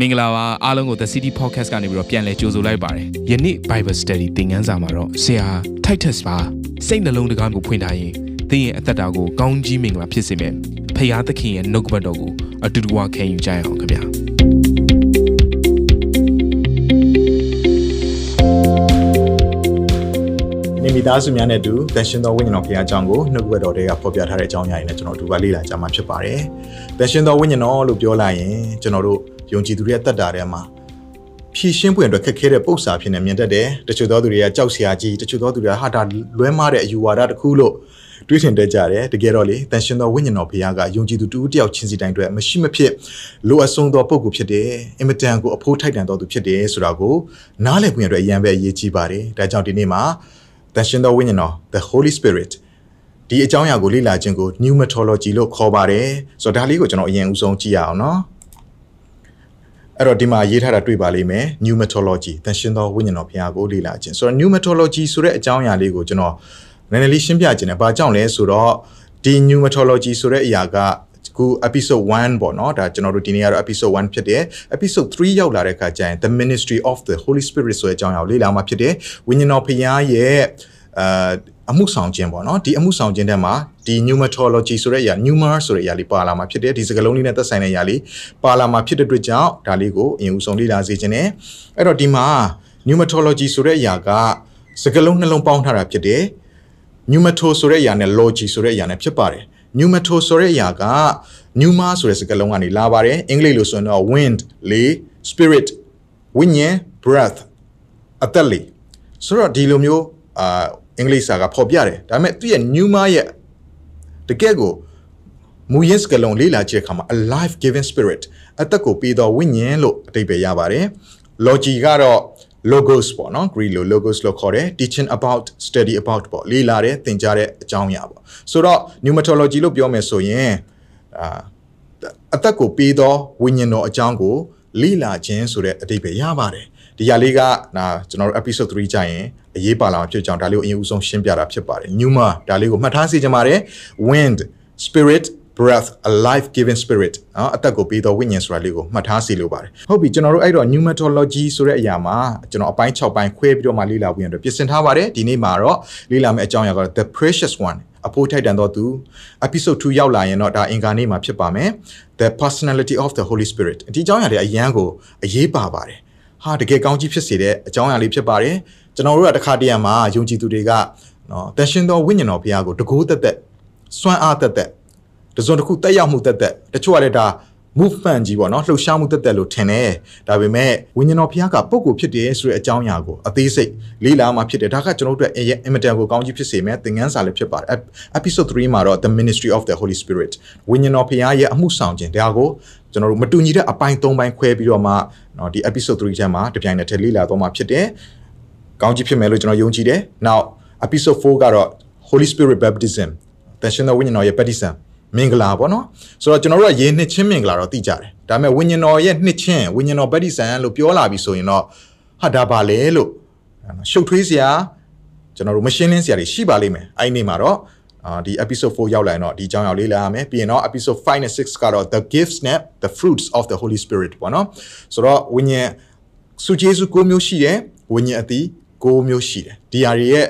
မင်္ဂလာပါအားလုံးကို The City Podcast ကနေပြီးတော့ပြန်လည်ကြိုဆိုလိုက်ပါတယ်ယနေ့ Bible Study သင်ခန်းစာမှာတော့ဆရာ Titus ပါစိတ်နှလုံးတကားကိုဖွင့်ထားရင်သင်ရဲ့အသက်တာကိုကောင်းကြီးမင်္ဂလာဖြစ်စေမယ်ဖခင်သခင်ရဲ့နှုတ်ကပတ်တော်ကိုအတူတူဝခံယူကြရအောင်ခင်ဗျာနေမိသားစုများနဲ့အတူတန်ရှင်သောဝိညာဉ်တော်ဖခင်အကြောင်းကိုနှုတ်ကပတ်တော်တွေကဖော်ပြထားတဲ့အကြောင်းအရာတွေနဲ့ကျွန်တော်တို့ကလေ့လာကြမှာဖြစ်ပါတယ်။တန်ရှင်သောဝိညာဉ်တော်လို့ပြောလိုက်ရင်ကျွန်တော်တို့ ယုံကြည်သူတွေရဲ့တက်တာထဲမှာဖြည့်ရှင်းပွင့်အတွက်ခက်ခဲတဲ့ပု္ပ္ပာဖြစ်နေမြင်တတ်တယ်။တချို့သောသူတွေကကြောက်စရာကြီးတချို့သောသူတွေကဟာတာလွဲမားတဲ့အယူဝါဒတစ်ခုလို့တွေးထင်တတ်ကြတယ်။တကယ်တော့လေတန်ရှင်သောဝိညာဉ်တော်ဖခင်ကယုံကြည်သူတူတယောက်ချင်းစီတိုင်းအတွက်မရှိမဖြစ်လိုအပ်ဆုံးသောပုဂ္ဂိုလ်ဖြစ်တယ်။အင်မတန်ကိုအဖိုးထိုက်တန်သောသူဖြစ်တယ်ဆိုတာကိုနားလည်ခွင့်အတွက်အရင်ပဲအရေးကြီးပါတယ်။ဒါကြောင့်ဒီနေ့မှာတန်ရှင်သောဝိညာဉ်တော် the holy spirit ဒီအကြောင်းအရာကိုလေ့လာခြင်းကို pneumatology လို့ခေါ်ပါတယ်ဆိုတော့ဒါလေးကိုကျွန်တော်အရင်ဦးဆုံးကြည့်ရအောင်နော် အဲ့တော့ဒီမှာရေးထားတာတွေ့ပါလိမ့်မယ် pneumatology တန်ရှင်သောဝိညာဉ်တော်ဘုရားကိုလေ့လာခြင်းဆိုတော့ pneumatology ဆိုတဲ့အကြောင်းအရာလေးကိုကျွန်တော်နည်းနည်းလေးရှင်းပြခြင်းနဲ့ဘာကြောင့်လဲဆိုတော့ဒီ pneumatology ဆိုတဲ့အရာကခု episode 1ပေါ့နော်ဒါကျွန်တော်တို့ဒီနေ့ကတော့ episode 1ဖြစ်တယ် episode 3ရောက်လာတဲ့အခါကျရင် the ministry of the holy spirit ဆိုတဲ့အကြောင်းအရာကိုလေ့လာမှာဖြစ်တယ်ဝိညာဉ်တော်ဖခင်ရဲ့အာ အမှုဆောင်ခြင်းပေါ့နော်ဒီအမှုဆောင်ခြင်းထဲမှာဒီ pneumatology ဆိုတဲ့အရာ pneuma ဆိုတဲ့အရာလေးပါလာမှာဖြစ်တယ်ဒီစကားလုံးလေးနဲ့သက်ဆိုင်တဲ့အရာလေးပါလာမှာဖြစ်တဲ့အတွက်ကြောင့်ဒါလေးကိုအရင်ဦးဆုံးလေ့လာစေခြင်းနဲ့အဲ့တော့ဒီမှာ pneumatology ဆိုတဲ့အရာကစကားလုံးနှလုံးပေါင်းထားတာဖြစ်တယ် pneumato ဆိုတဲ့အရာနဲ့ logy ဆိုတဲ့အရာနဲ့ဖြစ်ပါတယ် pneumato ဆိုတဲ့အရာက pneuma ဆိုတဲ့စကားလုံးကနေလာပါတယ်အင်္ဂလိပ်လိုဆိုရင်တော့ wind လေ spirit ဝိညာဉ် breath အသက်လေဆိုတော့ဒီလိုမျိုးအာ အင်္ဂလိပ်စာကဖော်ပြတယ်ဒါပေမဲ့သူ့ရဲ့ pneuma ရဲ့တကယ်ကိုမူရင်းစကားလုံးလေးလာကြည့်တဲ့အခါမှာ a life giving spirit အသက်ကိုပေးသောဝိညာဉ်လို့အဓိပ္ပာယ်ရပါတယ် logy ကတော့ logos ပေါ့နော် Greek လို့ logos လို့ခေါ်တယ် teaching about study about ပေါ့လေ့လာတဲ့သင်ကြားတဲ့အကြောင်းအရာပေါ့ဆိုတော့ pneumatology လို့ပြောမယ်ဆိုရင်အာအသက်ကိုပေးသောဝိညာဉ်တော်အကြောင်းကိုလေ့လာခြင်းဆိုတဲ့အဓိပ္ပာယ်ရပါတယ် ဒီຢာလေးကနာကျွန်တော်တို့ episode 3ကြာရင်အရေးပါလာမှာဖြစ်ကြောင်းဒါလေးကိုအရင်ဦးဆုံးရှင်းပြတာဖြစ်ပါတယ် pneuma ဒါလေးကိုမှတ်ထားစေချင်ပါတယ် wind spirit breath a life giving spirit နော်အသက်ကိုပေးသောဝိညာဉ်ဆိုတာလေးကိုမှတ်ထားစီလိုပါတယ်ဟုတ်ပြီကျွန်တော်တို့အဲ့တော့ pneumatology ဆိုတဲ့အရာမှာကျွန်တော်အပိုင်း6ပိုင်းခွဲပြီးတော့မှလေ့လာဝင်ရတော့ပြင်ဆင်ထားပါတယ်ဒီနေ့မှာတော့လေ့လာမယ့်အကြောင်းအရာကတော့ the precious one အဖို့ထိုက်တန်သောသူ episode 2ရောက်လာရင်တော့ဒါအင်္ဂါနေ့မှာဖြစ်ပါမယ် the personality of the holy spirit ဒီအကြောင်းအရာတွေအရန်ကိုအရေးပါပါတယ် ဟာတကယ်ကောင်းကြီးဖြစ်စေတဲ့အကြောင်းအရာလေးဖြစ်ပါတယ်ကျွန်တော်တို့ကတခါတရံမှာယုံကြည်သူတွေကနော်တန်ရှင်သောဝိညာဉ်တော်ဘုရားကိုတကိုးသက်သက်စွမ်းအားသက်သက်တစုံတစ်ခုတက်ရောက်မှုတက်တက်တချို့ကလည်းဒါ movement ကြီးပေါ့နော်လှုပ်ရှားမှုတက်တက်လို့ထင်တယ်ဒါပေမဲ့ဝိညာဉ်တော်ဘုရားကပုံကိုဖြစ်တယ်ဆိုတဲ့အကြောင်းအရာကိုအသေးစိတ်လေးလာမှဖြစ်တယ်ဒါကကျွန်တော်တို့အတွက် immediate ကိုကောင်းကြီးဖြစ်စေမယ်သင်ခန်းစာလည်းဖြစ်ပါတယ် episode 3မှာတော့ the ministry of the holy spirit ဝိညာဉ်တော်ဘုရားရဲ့အမှုဆောင်ခြင်းဒါကိုကျွန်တော်တို့မတူညီတဲ့အပိုင်း၃ပိုင်းခွဲပြီးတော့မှနော်ဒီ episode 3ထဲမှာတပြိုင်တည်းလေးလာတော့မှဖြစ်တယ်ကောင်းကြီးဖြစ်မယ်လို့ကျွန်တော်ယုံကြည်တယ် now episode 4ကတော့ holy spirit baptism တန်ရှင်တော်ဝိညာဉ်တော်ရဲ့ baptism မင်္ဂလာပေါ့နော်ဆိုတော့ကျွန်တော်တို့ကယေနှစ်ချင်းမင်္ဂလာတော့သိကြတယ်ဒါပေမဲ့ဝိညာဉ်တော်ရဲ့နှစ်ချင်းဝိညာဉ်တော်ဗတ္တိဆန်လို့ပြောလာပြီဆိုရင်တော့ဟာဒါပါလေလို့ရှုပ်ထွေးစရာကျွန်တော်တို့မရှင်းလင်းစရာတွေရှိပါလိမ့်မယ်အဲ့ဒီနေ့မှာတော့အာဒီ episode 4ရောက်လာရင်တော့ဒီအကြောင်းအရာလေးလာရမယ်ပြီးရင်တော့ episode 5နဲ့6ကတော့ the gifts နဲ့ the fruits of the holy spirit ပေါ့နော်ဆိုတော့ဝိညာဉ်စုကျေးဇူး9မျိုးရှိတယ်ဝိညာဉ်အသီး9မျိုးရှိတယ်ဒီဟာတွေရဲ့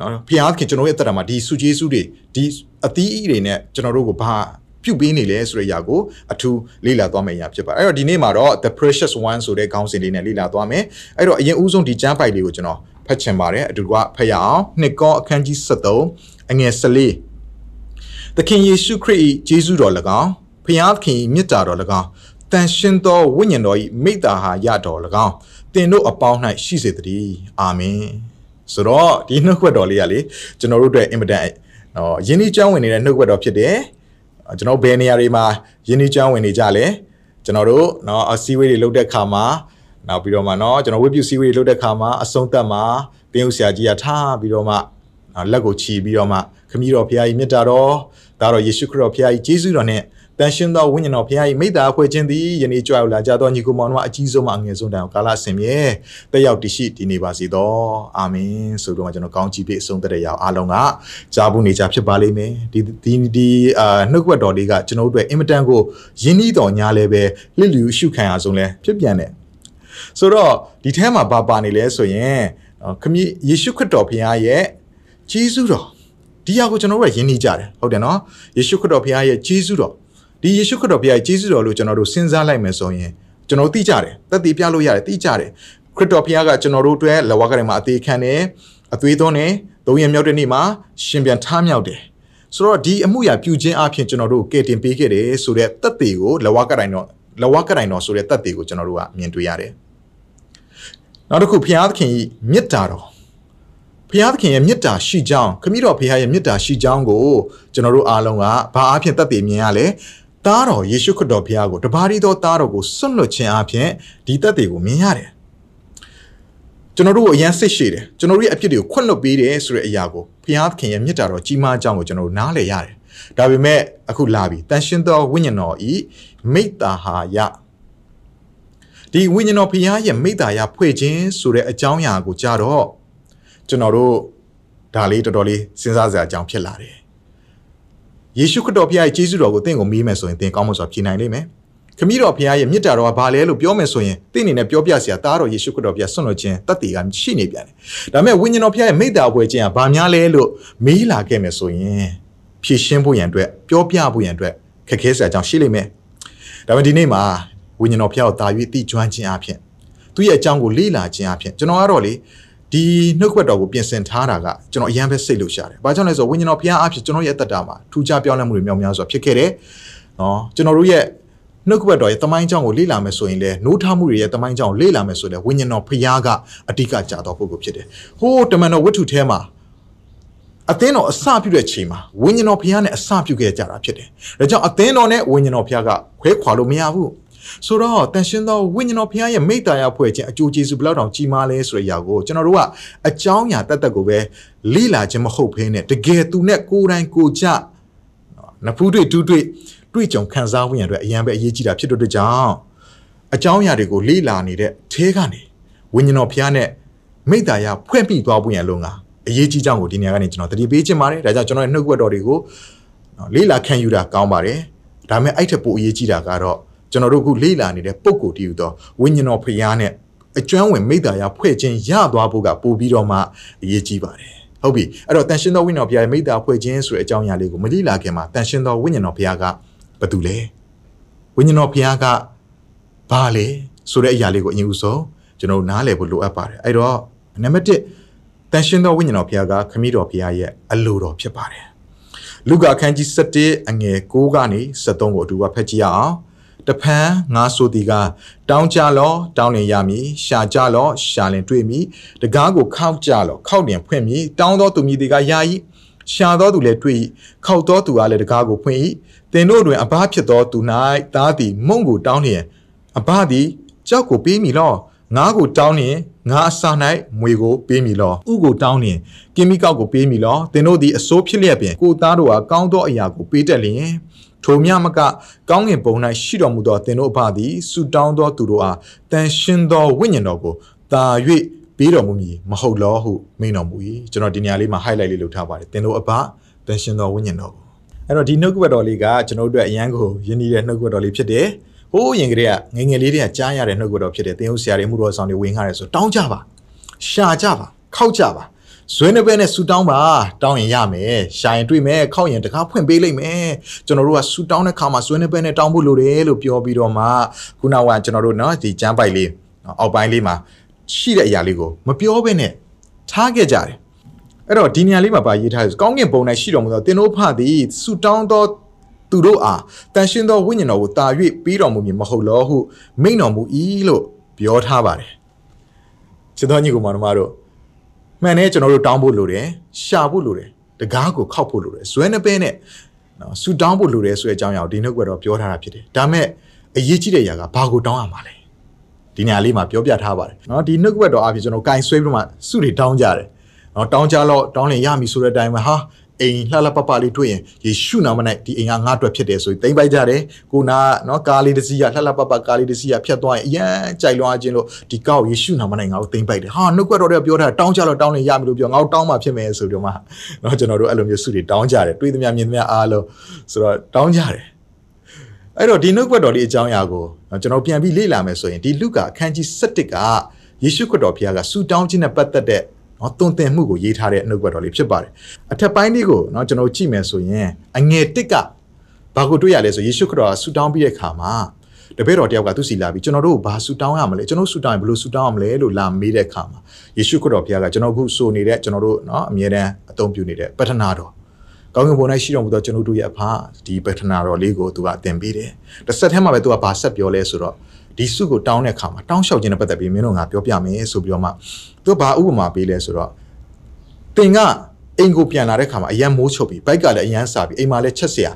နော်ဖျားခင်ကျွန်တော်ရဲ့အသက်တာမှာဒီစုကျေးဇူးတွေဒီအသီးအီတွေနဲ့ကျွန်တော်တို့ကိုဘာပြုတ်ပေးနေလဲဆိုတဲ့အရာကိုအထူးလေ့လာသွားမယ့်အရာဖြစ်ပါတယ်အဲ့တော့ဒီနေ့မှာတော့ the precious one ဆိုတဲ့ခေါင်းစဉ်လေးနဲ့လေ့လာသွားမယ်အဲ့တော့အရင်ဦးဆုံးဒီကျမ်းပိုက်လေးကိုကျွန်တော်ဖတ်ချင်ပါတယ်အတူကဖတ်ရအောင်နှစ်ကောအခန်းကြီး73အငယ်14သခင်ယေရှုခရစ်၏ဂျေဇုတော်၎င်းဖျားခင်၏မြတ်တာတော်၎င်းတန်ရှင်သောဝိညာဉ်တော်၏မိတ္တာဟာရတော်၎င်းသင်တို့အပေါင်း၌ရှိစေတည်းအာမင် ဆိုတော့ဒီနှုတ်ခွက်တော်လေးကလေကျွန်တော်တို့အတွက်အင်မတန်နော်ယင်းဒီကျောင်းဝင်နေတဲ့နှုတ်ခွက်တော်ဖြစ်တယ်ကျွန်တော်ဘယ်နေရာတွေမှာယင်းဒီကျောင်းဝင်နေကြလဲကျွန်တော်တို့နော်အစည်းအဝေးတွေလုပ်တဲ့ခါမှာနောက်ပြီးတော့မှနော်ကျွန်တော်ဝိပုစည်းဝေးတွေလုပ်တဲ့ခါမှာအဆုံးသက်မှာတင်းဥဆရာကြီးကထားပြီးတော့မှလက်ကိုချီပြီးတော့မှခမည်းတော်ဖခင်ကြီးမြတ်တာတော်ဒါတော်ယေရှုခရစ်တော်ဖခင်ကြီးယေရှုတော်နဲ့ တန်ရှင်းသောဝိညာဉ်တော်ဖခင်၏မိတ္တာအဖွဲ့ချင်းသည်ယနေ့ကြွရောက်လာကြသောညီကိုမောင်တို့အကြီးဆုံးမှအငယ်ဆုံးတိုင်အောင်ကာလဆင်မြဲတက်ရောက်တည်ရှိတည်နေပါစေသောအာမင်ဆိုတော့ကျွန်တော်ကောင်းချီးပေးအဆုံးသတ်တဲ့ရအောင်အားလုံးကကြားဘူးနေကြဖြစ်ပါလိမ့်မယ်ဒီဒီဒီအာနှုတ်ကပတ်တော်လေးကကျွန်တော်တို့အတွက်အင်မတန်ကိုယဉ်ဤတော်ညာလည်းပဲလစ်လျူရှုခံရဆုံးလဲဖြစ်ပြန်တယ်ဆိုတော့ဒီထဲမှာဘာပါနေလဲဆိုရင်ခမည်းယေရှုခရစ်တော်ဖခင်ရဲ့ဂျေဇုတော်ဒီဟာကိုကျွန်တော်တို့ကယဉ်နေကြတယ်ဟုတ်တယ်နော်ယေရှုခရစ်တော်ဖခင်ရဲ့ဂျေဇုတော် ဒီယေရှုခရစ်တော်ဖခင်ရဲ့ဂျေဇုတော်လို့ကျွန်တော်တို့စဉ်းစားလိုက်မယ်ဆိုရင်ကျွန်တော်သိကြတယ်သက်သေပြလို့ရတယ်သိကြတယ်ခရစ်တော်ဖခင်ကကျွန်တော်တို့အတွက်လဝကထဲမှာအသေးခံတယ်အသွေးသွန်းတယ်သုံးရမြောက်တဲ့နေ့မှာရှင်ပြန်ထားမြောက်တယ်ဆိုတော့ဒီအမှုရာပြုခြင်းအပြင်ကျွန်တော်တို့ကယ်တင်ပေးခဲ့တယ်ဆိုတဲ့သက်သေကိုလဝကတိုင်းတော့လဝကတိုင်းတော့ဆိုတဲ့သက်သေကိုကျွန်တော်တို့ကမြင်တွေ့ရတယ်နောက်တစ်ခုဘုရားသခင်ဤမေတ္တာတော်ဘုရားသခင်ရဲ့မေတ္တာရှိကြောင်းခမည်းတော်ဘုရားရဲ့မေတ္တာရှိကြောင်းကိုကျွန်တော်တို့အားလုံးကဘာအဖြစ်သက်သေမြင်ရလဲ သားတော်ယေရှုခရစ်တော်ဘုရားကိုတပါးရီသောသားတော်ကိုစွန့်လွတ်ခြင်းအပြင်ဒီသက်သေကိုမြင်ရတယ်ကျွန်တော်တို့အရန်စိတ်ရှိတယ်ကျွန်တော်တို့ရဲ့အဖြစ်တွေကိုခွင့်လွှတ်ပေးတယ်ဆိုတဲ့အရာကိုဘုရားသခင်ရဲ့မေတ္တာတော်ကြီးမားကြောင်းကိုကျွန်တော်တို့နားလည်ရတယ်ဒါပေမဲ့အခုလာပြီတန်ရှင်းသောဝိညာဉ်တော်ဤမိတ္တာဟာယဒီဝိညာဉ်တော်ဘုရားရဲ့မိတ္တာယဖွဲ့ခြင်းဆိုတဲ့အကြောင်းအရာကိုကြားတော့ကျွန်တော်တို့ဒါလေးတော်တော်လေးစဉ်းစားစရာအကြောင်းဖြစ်လာတယ် ယေရှုခရစ်တော်ဘုရားရဲ့ကျေးဇူးတော်ကိုသင်ကိုမေးမယ်ဆိုရင်သင်ကောင်းမွန်စွာဖြေနိုင်လိမ့်မယ်ခမည်းတော်ဘုရားရဲ့မြစ်တာတော်ကဘာလဲလို့ပြောမယ်ဆိုရင်သင်အနေနဲ့ပြောပြစရာတားတော်ယေရှုခရစ်တော်ဘုရားဆွန့်လွတ်ခြင်းတတ်တည်ကရှိနေပြန်တယ်။ဒါပေမဲ့ဝိညာဉ်တော်ဘုရားရဲ့မိတ္တာပွဲခြင်းကဘာများလဲလို့မေးလာခဲ့မယ်ဆိုရင်ဖြည့်ရှင်းဖို့ရန်အတွက်ပြောပြဖို့ရန်အတွက်ခက်ခဲစရာအကြောင်းရှိလိမ့်မယ်။ဒါပေမဲ့ဒီနေ့မှာဝိညာဉ်တော်ဘုရားကိုတာ၍တည်ကျွမ်းခြင်းအပြင်သူ့ရဲ့အကြောင်းကိုလေ့လာခြင်းအပြင်ကျွန်တော်ကတော့လေ ဒီနှုတ်ခွက်တော်ကိုပြင်ဆင်ထားတာကကျွန်တော်အရင်ပဲစိတ်လို့ရှာတယ်။ဘာကြောင့်လဲဆိုဝိညာဉ်တော်ဘုရားအဖြစ်ကျွန်တော်ရဲ့အသက်တာမှာထူးခြားပြောင်းလဲမှုတွေမြောက်များစွာဖြစ်ခဲ့တယ်။နော်ကျွန်တော်တို့ရဲ့နှုတ်ကပတ်တော်ရဲ့တမိုင်းကြောင်းကိုလေ့လာမယ်ဆိုရင်လည်းနိုးထမှုတွေရဲ့တမိုင်းကြောင်းကိုလေ့လာမယ်ဆိုရင်ဝိညာဉ်တော်ဖျားကအတိကကြာတော်ပုဂ္ဂိုလ်ဖြစ်တယ်။ဟိုးတမန်တော်ဝတ္ထုထဲမှာအသင်းတော်အစပြုတဲ့ချိန်မှာဝိညာဉ်တော်ဖျားနဲ့အစပြုခဲ့ကြတာဖြစ်တယ်။ဒါကြောင့်အသင်းတော်နဲ့ဝိညာဉ်တော်ဖျားကခွဲခွာလို့မရဘူး။ ဆိုတော့တန်ရှင်သောဝိညာဉ်တော်ဖျားရဲ့မိတ္တာရဖွဲ့ခြင်းအကျိုးကျေးဇူးဘယ်လောက်တောင်ကြီးမားလဲဆိုတဲ့အရာကိုကျွန်တော်တို့ကအကြောင်းအရာတတ်တတ်ကိုပဲလေ့လာခြင်းမဟုတ်ဘဲနဲ့တကယ်သူနဲ့ကိုယ်တိုင်ကိုကြနဖူးတွေ့တူးတွေ့တွေ့ကြုံခံစားဝင်ရတဲ့အရန်ပဲအရေးကြီးတာဖြစ်တဲ့ကြောင့်အကြောင်းအရာတွေကိုလေ့လာနေတဲ့ထဲကနေဝိညာဉ်တော်ဖျားနဲ့မိတ္တာရဖွဲ့ပြီးသွားဖို့ရန်လုံးကအရေးကြီးကြောင်းကိုဒီနေရာကနေကျွန်တော်တတိပေးချင်ပါတယ်ဒါကြောင့်ကျွန်တော်ရဲ့နှုတ်ကပတ်တော်တွေကိုလေ့လာခံယူတာကောင်းပါတယ်ဒါပေမဲ့အဲ့ထက်ပိုအရေးကြီးတာကတော့ ကျွန်တော်တို့အခုလေ့လာနေတဲ့ပုံကိုတည်ယူသောဝိညာဉ်တော်ဖျားနဲ့အကျွမ်းဝင်မိတ္တာရဖွဲ့ခြင်းရသွားဖို့ကပို့ပြီးတော့မှအရေးကြီးပါတယ်ဟုတ်ပြီအဲ့တော့တန်ရှင်သောဝိညာဉ်တော်ဘုရားရဲ့မိတ္တာဖွဲ့ခြင်းဆိုတဲ့အကြောင်းအရာလေးကိုမလိလာခင်မှာတန်ရှင်သောဝိညာဉ်တော်ဘုရားကဘာတူလဲဝိညာဉ်တော်ဘုရားကဘာလဲဆိုတဲ့အရာလေးကိုအရင်ဦးဆုံးကျွန်တော်နားလည်ဖို့လိုအပ်ပါတယ်အဲ့တော့နံပါတ်1တန်ရှင်သောဝိညာဉ်တော်ဘုရားကခမည်းတော်ဘုရားရဲ့အလိုတော်ဖြစ်ပါတယ်လူကာခန်းကြီး7အငယ်6ကနေ73ကိုအတူပါဖတ်ကြည့်ရအောင် တဖန်ငါဆိုသည်ကတောင်းကြလောတောင်းလင်ရမည်ရှာကြလောရှာလင်တွေ့မည်တကားကိုခောက်ကြလောခောက်လင်ဖွင့်မည်တောင်းသောသူမည်ဒီကယာဤရှာသောသူလည်းတွေ့၏ခောက်သောသူကလည်းတကားကိုဖွင့်၏သင်တို့တွင်အဘဖြစ်သောသူ၌သားသည်မုံကိုတောင်းလျင်အဘသည်ကြောက်ကိုပေးမည်လောငါးကိုတောင်းလျင်ငါအစာ၌မွေကိုပေးမည်လောဥကိုတောင်းလျင်ကင်းမီကောက်ကိုပေးမည်လောသင်တို့သည်အစိုးဖြစ်လျက်ပင်ကိုသားတို့ဟာကောင်းသောအရာကိုပေးတတ်လျင် ထိုမြမကကောင်းကင်ဘုံ၌ရှိတော်မူသောသင်တို့အဖသည်ဆုတောင်းသောသူတို့အားတန်ရှင်သောဝိညာဉ်တော်ကိုတာ၍ပေးတော်မူမည်မဟုတ်လောဟုမိန်တော်မူ၏ကျွန်တော်ဒီနေရာလေးမှာ highlight လေးလုပ်ထားပါတယ်သင်တို့အဖတန်ရှင်သောဝိညာဉ်တော်ကိုအဲ့တော့ဒီနှုတ်ကပတ်တော်လေးကကျွန်တော်တို့အတွက်အရန်ကိုယဉ်နေတဲ့နှုတ်ကပတ်တော်လေးဖြစ်တယ်ဟိုးရင်ကလေးကငငယ်လေးတွေကကြားရတဲ့နှုတ်ကပတ်တော်ဖြစ်တယ်သင်တို့ဆရာတွေမှုတော်ဆောင်တွေဝင်ခါတယ်ဆိုတောင်းကြပါရှာကြပါခောက်ကြပါ ဇွဲနှစ်ပဲနဲ့ဆူတောင်းပါတောင်းရင်ရမယ်ရှာရင်တွေ့မယ်ခောက်ရင်တကားဖွင့်ပေးလိမ့်မယ်ကျွန်တော်တို့ကဆူတောင်းတဲ့ခါမှာဇွဲနှစ်ပဲနဲ့တောင်းဖို့လိုတယ်လို့ပြောပြီးတော့မှခုနောက်ကကျွန်တော်တို့နော်ဒီကျမ်းပိုက်လေးအောက်ပိုင်းလေးမှာရှိတဲ့အရာလေးကိုမပြောဘဲနဲ့ထားခဲ့ကြတယ်အဲ့တော့ဒီနေရာလေးမှာပါရေးထားတယ်ကောင်းကင်ဘုံ၌ရှိတော်မူသောသင်တို့ဖသည်ဆူတောင်းသောသူတို့အားတန်ရှင်သောဝိညာဉ်တော်ကိုတာ၍ပြီးတော်မူမည်မဟုတ်လောဟုမိန့်တော်မူ၏လို့ပြောထားပါတယ်ချစ်တော်ညီကောင်မတို့ မှန်တယ်ကျွန်တော်တို့တောင်းဖို့လိုတယ်ရှာဖို့လိုတယ်တကားကိုခောက်ဖို့လိုတယ်ဇွဲနှပဲနဲ့နော်ဆူတောင်းဖို့လိုတယ်ဆိုတဲ့အကြောင်းအရာကိုဒီနှုတ်ကတော့ပြောထားတာဖြစ်တယ်ဒါမဲ့အရေးကြီးတဲ့အရာကဘာကိုတောင်းရမှာလဲဒီနေရာလေးမှာပြောပြထားပါတယ်နော်ဒီနှုတ်ကတော့အဖြစ်ကျွန်တော်ကင်ဆွဲပြီးမှစုတွေတောင်းကြတယ်နော်တောင်းကြတော့တောင်းလင်ရမည်ဆိုတဲ့အတိုင်းမှာဟာ အိမ်လှလှပပလေးတွေ့ရင်ယေရှုနာမ၌ဒီအိမ်ကငါ့အတွက်ဖြစ်တယ်ဆိုပြီးသိမ့်ပိုက်ကြတယ်ကိုနာနော်ကားလေးတစ်စီးကလှလှပပကားလေးတစ်စီးကဖြတ်သွားရင်အရန်ကြိုက်လွန်အားခြင်းလို့ဒီကောက်ယေရှုနာမ၌ငါ့ကိုသိမ့်ပိုက်တယ်ဟာနှုတ်ကပတ်တော်တွေကပြောတာတောင်းကြတော့တောင်းနေရမလို့ပြောငါ့ကိုတောင်းမှဖြစ်မယ်ဆိုပြီးတော့မှနော်ကျွန်တော်တို့အဲ့လိုမျိုးစုတွေတောင်းကြတယ်တွေးသမျှမြင်သမျှအားလုံးဆိုတော့တောင်းကြတယ်အဲ့တော့ဒီနှုတ်ကပတ်တော်လေးအကြောင်းအရာကိုကျွန်တော်ပြန်ပြီးလေ့လာမယ်ဆိုရင်ဒီလုကာအခန်းကြီး7ကယေရှုခရစ်တော်ဘုရားကဆူတောင်းခြင်းနဲ့ပတ်သက်တဲ့ နော်တုံသင်မှုကိုရေးထားတဲ့နှုတ်ကပတ်တော်လေးဖြစ်ပါတယ်အထက်ပိုင်းလေးကိုနော်ကျွန်တော်ကြည့်မယ်ဆိုရင်အငယ်တစ်ကဘာကိုတွေ့ရလဲဆိုယေရှုခရစ်တော်ကဆူတောင်းပြီးတဲ့အခါမှာတပည့်တော်တယောက်ကသူစီလာပြီးကျွန်တော်တို့ဘာဆူတောင်းရမလဲကျွန်တော်ဆူတောင်းရင်ဘယ်လိုဆူတောင်းရမလဲလို့လာမေးတဲ့အခါမှာယေရှုခရစ်တော်ဘုရားကကျွန်တော်အခုဆိုနေတဲ့ကျွန်တော်တို့နော်အမြဲတမ်းအသုံးပြုနေတဲ့ပတ္ထနာတော်ကောင်းကင်ဘုံ၌ရှိတော်မူသောကျွန်တော်တို့ရဲ့အဖဒီပတ္ထနာတော်လေးကိုသူကသင်ပေးတယ်တစ်ဆက်တည်းမှာပဲသူကဘာဆက်ပြောလဲဆိုတော့ ဒီစုကိုတောင်းတဲ့အခါမှာတောင်းလျှောက်ခြင်းနဲ့ပတ်သက်ပြီးမင်းတို့ငါပြောပြမယ်ဆိုပြီးတော့မှသူဘာဥပမာပေးလဲဆိုတော့တင်ကအိမ်ကိုပြန်လာတဲ့ခါမှာအရန်မိုးချုပ်ပြီးဘိုက်ကလည်းအရန်စာပြီးအိမ်မှာလည်းချက်เสีย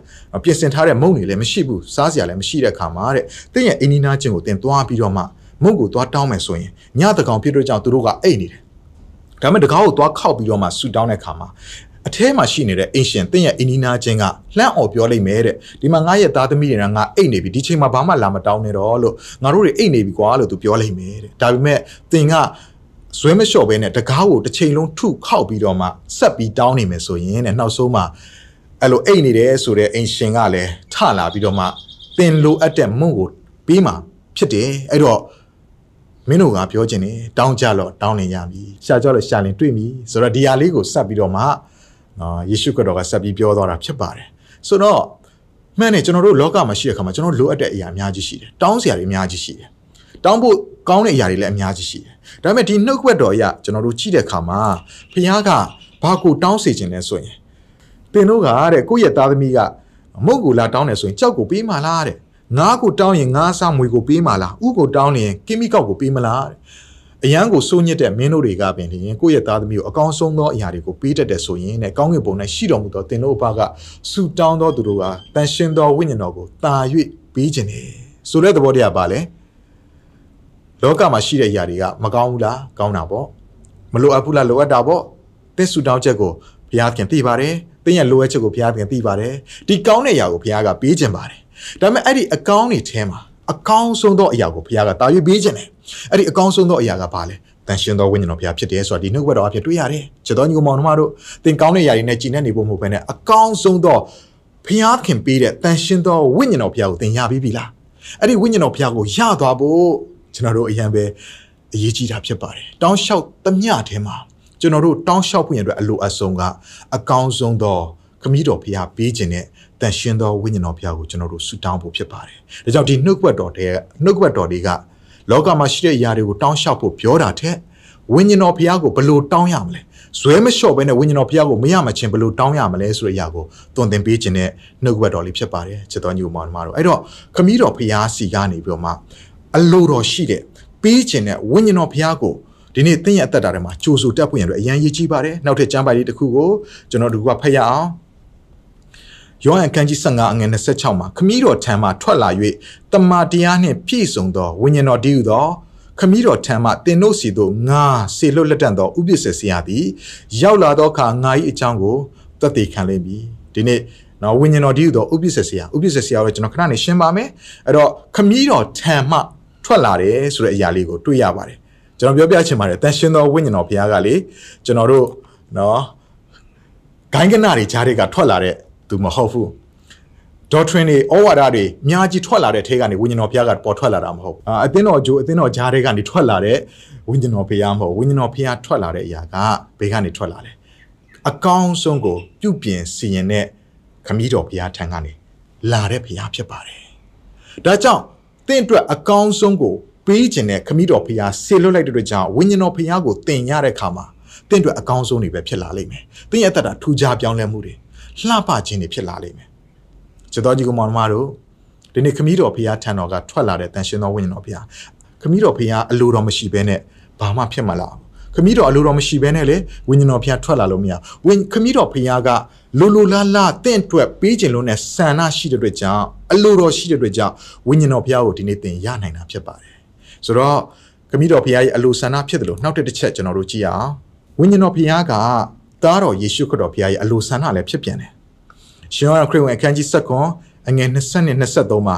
ပြင်ဆင်ထားတဲ့မုန့်တွေလည်းမရှိဘူးစားเสียလည်းမရှိတဲ့ခါမှာတဲ့တင်းရဲ့အင်းနီနာချင်းကိုတင်သွားပြီးတော့မှမုန့်ကိုသွားတောင်းမယ်ဆိုရင်ညတကောင်ဖြစ်တော့ကြောင့်သူတို့ကအိတ်နေတယ်ဒါပေမဲ့တကားကိုသွားခောက်ပြီးတော့မှဆူတောင်းတဲ့ခါမှာ အထဲမှာရှိနေတဲ့အင်ရှင်တင်းရဲ့အင်းနီနာချင်းကလှမ်းအော်ပြောလိုက်မယ်တဲ့ဒီမှာငါရဲ့သားသမီးတွေကငါအိတ်နေပြီဒီချိန်မှာဘာမှလာမတောင်းနဲ့တော့လို့ငါတို့တွေအိတ်နေပြီကွာလို့သူပြောလိုက်မယ်တဲ့ဒါပေမဲ့တင်ကဇွဲမလျှော့ဘဲနဲ့တကားကိုတစ်ချိန်လုံးထုခောက်ပြီးတော့မှဆက်ပြီးတောင်းနေမယ်ဆိုရင်တဲ့နောက်ဆုံးမှအဲ့လိုအိတ်နေတယ်ဆိုတဲ့အင်ရှင်ကလည်းထလာပြီးတော့မှတင်လိုအပ်တဲ့မုံကိုပြီးမှဖြစ်တယ်အဲ့တော့မင်းတို့ကပြောချင်တယ်တောင်းကြတော့တောင်းနေရပြီရှာကြတော့ရှာလင်တွေ့ပြီဆိုတော့ဒီဟာလေးကိုဆက်ပြီးတော့မှ နော်ယေရှုခရစ်တော်ကဆက်ပြီးပြောသွားတာဖြစ်ပါတယ်ဆိုတော့မှန်တယ်ကျွန်တော်တို့လောကမှာရှိတဲ့ခါမှာကျွန်တော်လိုအပ်တဲ့အရာအများကြီးရှိတယ်တောင်းစရာတွေအများကြီးရှိတယ်တောင်းဖို့ကောင်းတဲ့အရာတွေလည်းအများကြီးရှိတယ်ဒါပေမဲ့ဒီနှုတ်ခွက်တော်အရကျွန်တော်တို့ကြည့်တဲ့ခါမှာဖခင်ကဘာကိုတောင်းစေခြင်းလဲဆိုရင်တင်တို့ကတဲ့ကိုယ့်ရဲ့သားသမီးကမုတ်ကိုလာတောင်းတယ်ဆိုရင်ကြောက်ကိုပေးမှလားတဲ့ငါးကိုတောင်းရင်ငါးစားမွေကိုပေးမှလားဥကိုတောင်းရင်ကင်းမိကောက်ကိုပေးမလားတဲ့ အရန်ကိုစိုးညစ်တဲ့မင်းတို့တွေကပင်လျင်ကိုယ့်ရဲ့သားသမီးကိုအကောင်းဆုံးသောအရာတွေကိုပေးတတ်တယ်ဆိုရင်တဲ့ကောင်းကင်ဘုံ၌ရှိတော်မူသောတင်တို့အဖကဆူတောင်းသောသူတို့ကတန်ရှင်သောဝိညာဉ်တော်ကိုတာ၍ပေးခြင်းတယ်ဆိုတဲ့သဘောတရားပါလေလောကမှာရှိတဲ့အရာတွေကမကောင်းဘူးလားကောင်းတာပေါ့မလိုအပ်ဘူးလားလိုအပ်တာပေါ့တင်းဆူတောင်းချက်ကိုဘုရားခင်သိပါတယ်တင်းရဲ့လိုအပ်ချက်ကိုဘုရားခင်သိပါတယ်ဒီကောင်းတဲ့အရာကိုဘုရားကပေးခြင်းပါတယ်ဒါပေမဲ့အဲ့ဒီအကောင်းတွေထဲမှာ အကောင်းဆုံးသောအရာကိုဘုရားကတာ၍ပေးခြင်းတယ်အဲ့ဒီအကောင်းဆုံးသောအရာကဘာလဲတန်ရှင်သောဝိညာဉ်တော်ဘုရားဖြစ်တယ်ဆိုတာဒီနှုတ်ဘက်တော်အဖြစ်တွေ့ရတယ်။ချက်တော်ညီကောင်မောင်တို့သင်ကောင်းတဲ့ຢာတွေနဲ့ကြည်နေနေဖို့မဟုတ်ဘဲနဲ့အကောင်းဆုံးသောဘုရားခင်ပေးတဲ့တန်ရှင်သောဝိညာဉ်တော်ဘုရားကိုသင်ရပြီးပြီလား။အဲ့ဒီဝိညာဉ်တော်ဘုရားကိုရသွားဖို့ကျွန်တော်တို့အရင်ပဲအရေးကြီးတာဖြစ်ပါတယ်။တောင်းလျှောက်သမျှထဲမှာကျွန်တော်တို့တောင်းလျှောက်ဖို့ရတဲ့အလိုအဆုံးကအကောင်းဆုံးသောခမည်းတော်ဘုရားပေးခြင်းနဲ့ တန်ရှင်သောဝိညာဉ်တော်ဘုရားကိုကျွန်တော်တို့ဆုတောင်းဖို့ဖြစ်ပါတယ်။ဒါကြောင့်ဒီနှုတ်ကပတ်တော်တဲ့နှုတ်ကပတ်တော်တွေကလောကမှာရှိတဲ့အရာတွေကိုတောင်းလျှောက်ဖို့ပြောတာထက်ဝိညာဉ်တော်ဘုရားကိုဘယ်လိုတောင်းရမလဲဇွဲမလျှော့ဘဲနဲ့ဝိညာဉ်တော်ဘုရားကိုမရမချင်းဘယ်လိုတောင်းရမလဲဆိုတဲ့အရာကိုသွန်သင်ပေးခြင်းနဲ့နှုတ်ကပတ်တော်လေးဖြစ်ပါတယ်ချစ်တော်ညီမောင်တို့အဲ့တော့ခမည်းတော်ဘုရားစီကနေပြီးတော့မှအလိုတော်ရှိတဲ့ပေးခြင်းနဲ့ဝိညာဉ်တော်ဘုရားကိုဒီနေ့သင်ရဲ့အသက်တာထဲမှာကြိုးဆိုတက်ဖို့ရန်အတွက်အရန်ရည်ကြီးပါတယ်နောက်ထပ်ကျမ်းပိုက်လေးတစ်ခုကိုကျွန်တော်တို့ကဖတ်ရအောင် ယောဟန်ခန်းကြီး15အငယ်26မှာခမည်းတော်ထံမှထွက်လာ၍တမန်တရားနှင့်ပြည့်စုံသောဝိညာဉ်တော်တည်ဟူသောခမည်းတော်ထံမှတင်တို့စီတို့ငါစေလွတ်လက်တန့်သောဥပ္ပစ္စဆရာသည်ရောက်လာသောအခါငါ၏အကြောင်းကိုသက်သေခံလိမ့်မည်ဒီနေ့နော်ဝိညာဉ်တော်တည်ဟူသောဥပ္ပစ္စဆရာဥပ္ပစ္စဆရာကိုကျွန်တော်ခဏနေရှင်းပါမယ်အဲ့တော့ခမည်းတော်ထံမှထွက်လာတယ်ဆိုတဲ့အရာလေးကိုတွေ့ရပါတယ်ကျွန်တော်ပြောပြချင်ပါတယ်တန်ရှင်တော်ဝိညာဉ်တော်ဘုရားကလေကျွန်တော်တို့နော်ဂိုင်းကနာတွေကြားတွေကထွက်လာတဲ့ သူမဟုတ်ဘူး doctrine တွေဩဝါဒတွေအများကြီးထွက်လာတဲ့ထဲကနေဝိညာဉ်တော်ဘုရားကပေါ်ထွက်လာတာမဟုတ်အာအသင်းတော်ဂျိုးအသင်းတော်ဂျားတွေကနေထွက်လာတဲ့ဝိညာဉ်တော်ဘုရားမဟုတ်ဝိညာဉ်တော်ဘုရားထွက်လာတဲ့အရာကဘေးကနေထွက်လာတယ်အကောင်းဆုံးကိုပြုပြင်စီရင်တဲ့ခမည်းတော်ဘုရားထံကနေလာတဲ့ဘုရားဖြစ်ပါတယ်ဒါကြောင့်သင်အတွက်အကောင်းဆုံးကိုပေးခြင်းနဲ့ခမည်းတော်ဘုရားဆေလွတ်လိုက်တဲ့အတွက်ကြောင့်ဝိညာဉ်တော်ဘုရားကိုသင်ရတဲ့အခါမှာသင်အတွက်အကောင်းဆုံးတွေပဲဖြစ်လာလိမ့်မယ်သင်ရဲ့အသက်တာထူးခြားပြောင်းလဲမှုတွေ လှပခြင်းတွေဖြစ်လာလိမ့်မယ်ကျတော်ကြီးကမောင်မတို့ဒီနေ့ခမည်းတော်ဖရားထံတော်ကထွက်လာတဲ့တန်ရှင်တော်ဝိညာဉ်တော်ဖရားခမည်းတော်ဖရားအလိုတော်မရှိဘဲနဲ့ဘာမှဖြစ်မလာဘူးခမည်းတော်အလိုတော်မရှိဘဲနဲ့လေဝိညာဉ်တော်ဖရားထွက်လာလို့မရဝိခမည်းတော်ဖရားကလိုလိုလားလားတင့်အတွက်ပေးခြင်းလို့နဲ့ဆန္ဒရှိတဲ့အတွက်ကြောင့်အလိုတော်ရှိတဲ့အတွက်ကြောင့်ဝိညာဉ်တော်ဖရားကိုဒီနေ့သင်ရနိုင်တာဖြစ်ပါတယ်ဆိုတော့ခမည်းတော်ဖရားရဲ့အလိုဆန္ဒဖြစ်တယ်လို့နောက်တစ်ချက်ကျွန်တော်တို့ကြည့်ရအောင်ဝိညာဉ်တော်ဖရားက သားတော်ယေရှုခရစ်တော်ဘုရားရဲ့အလိုဆန္ဒလည်းဖြစ်ပြန်တယ်ရှင်ယောဟန်ခရစ်ဝင်အခန်းကြီး7အငယ်20နဲ့23မှာ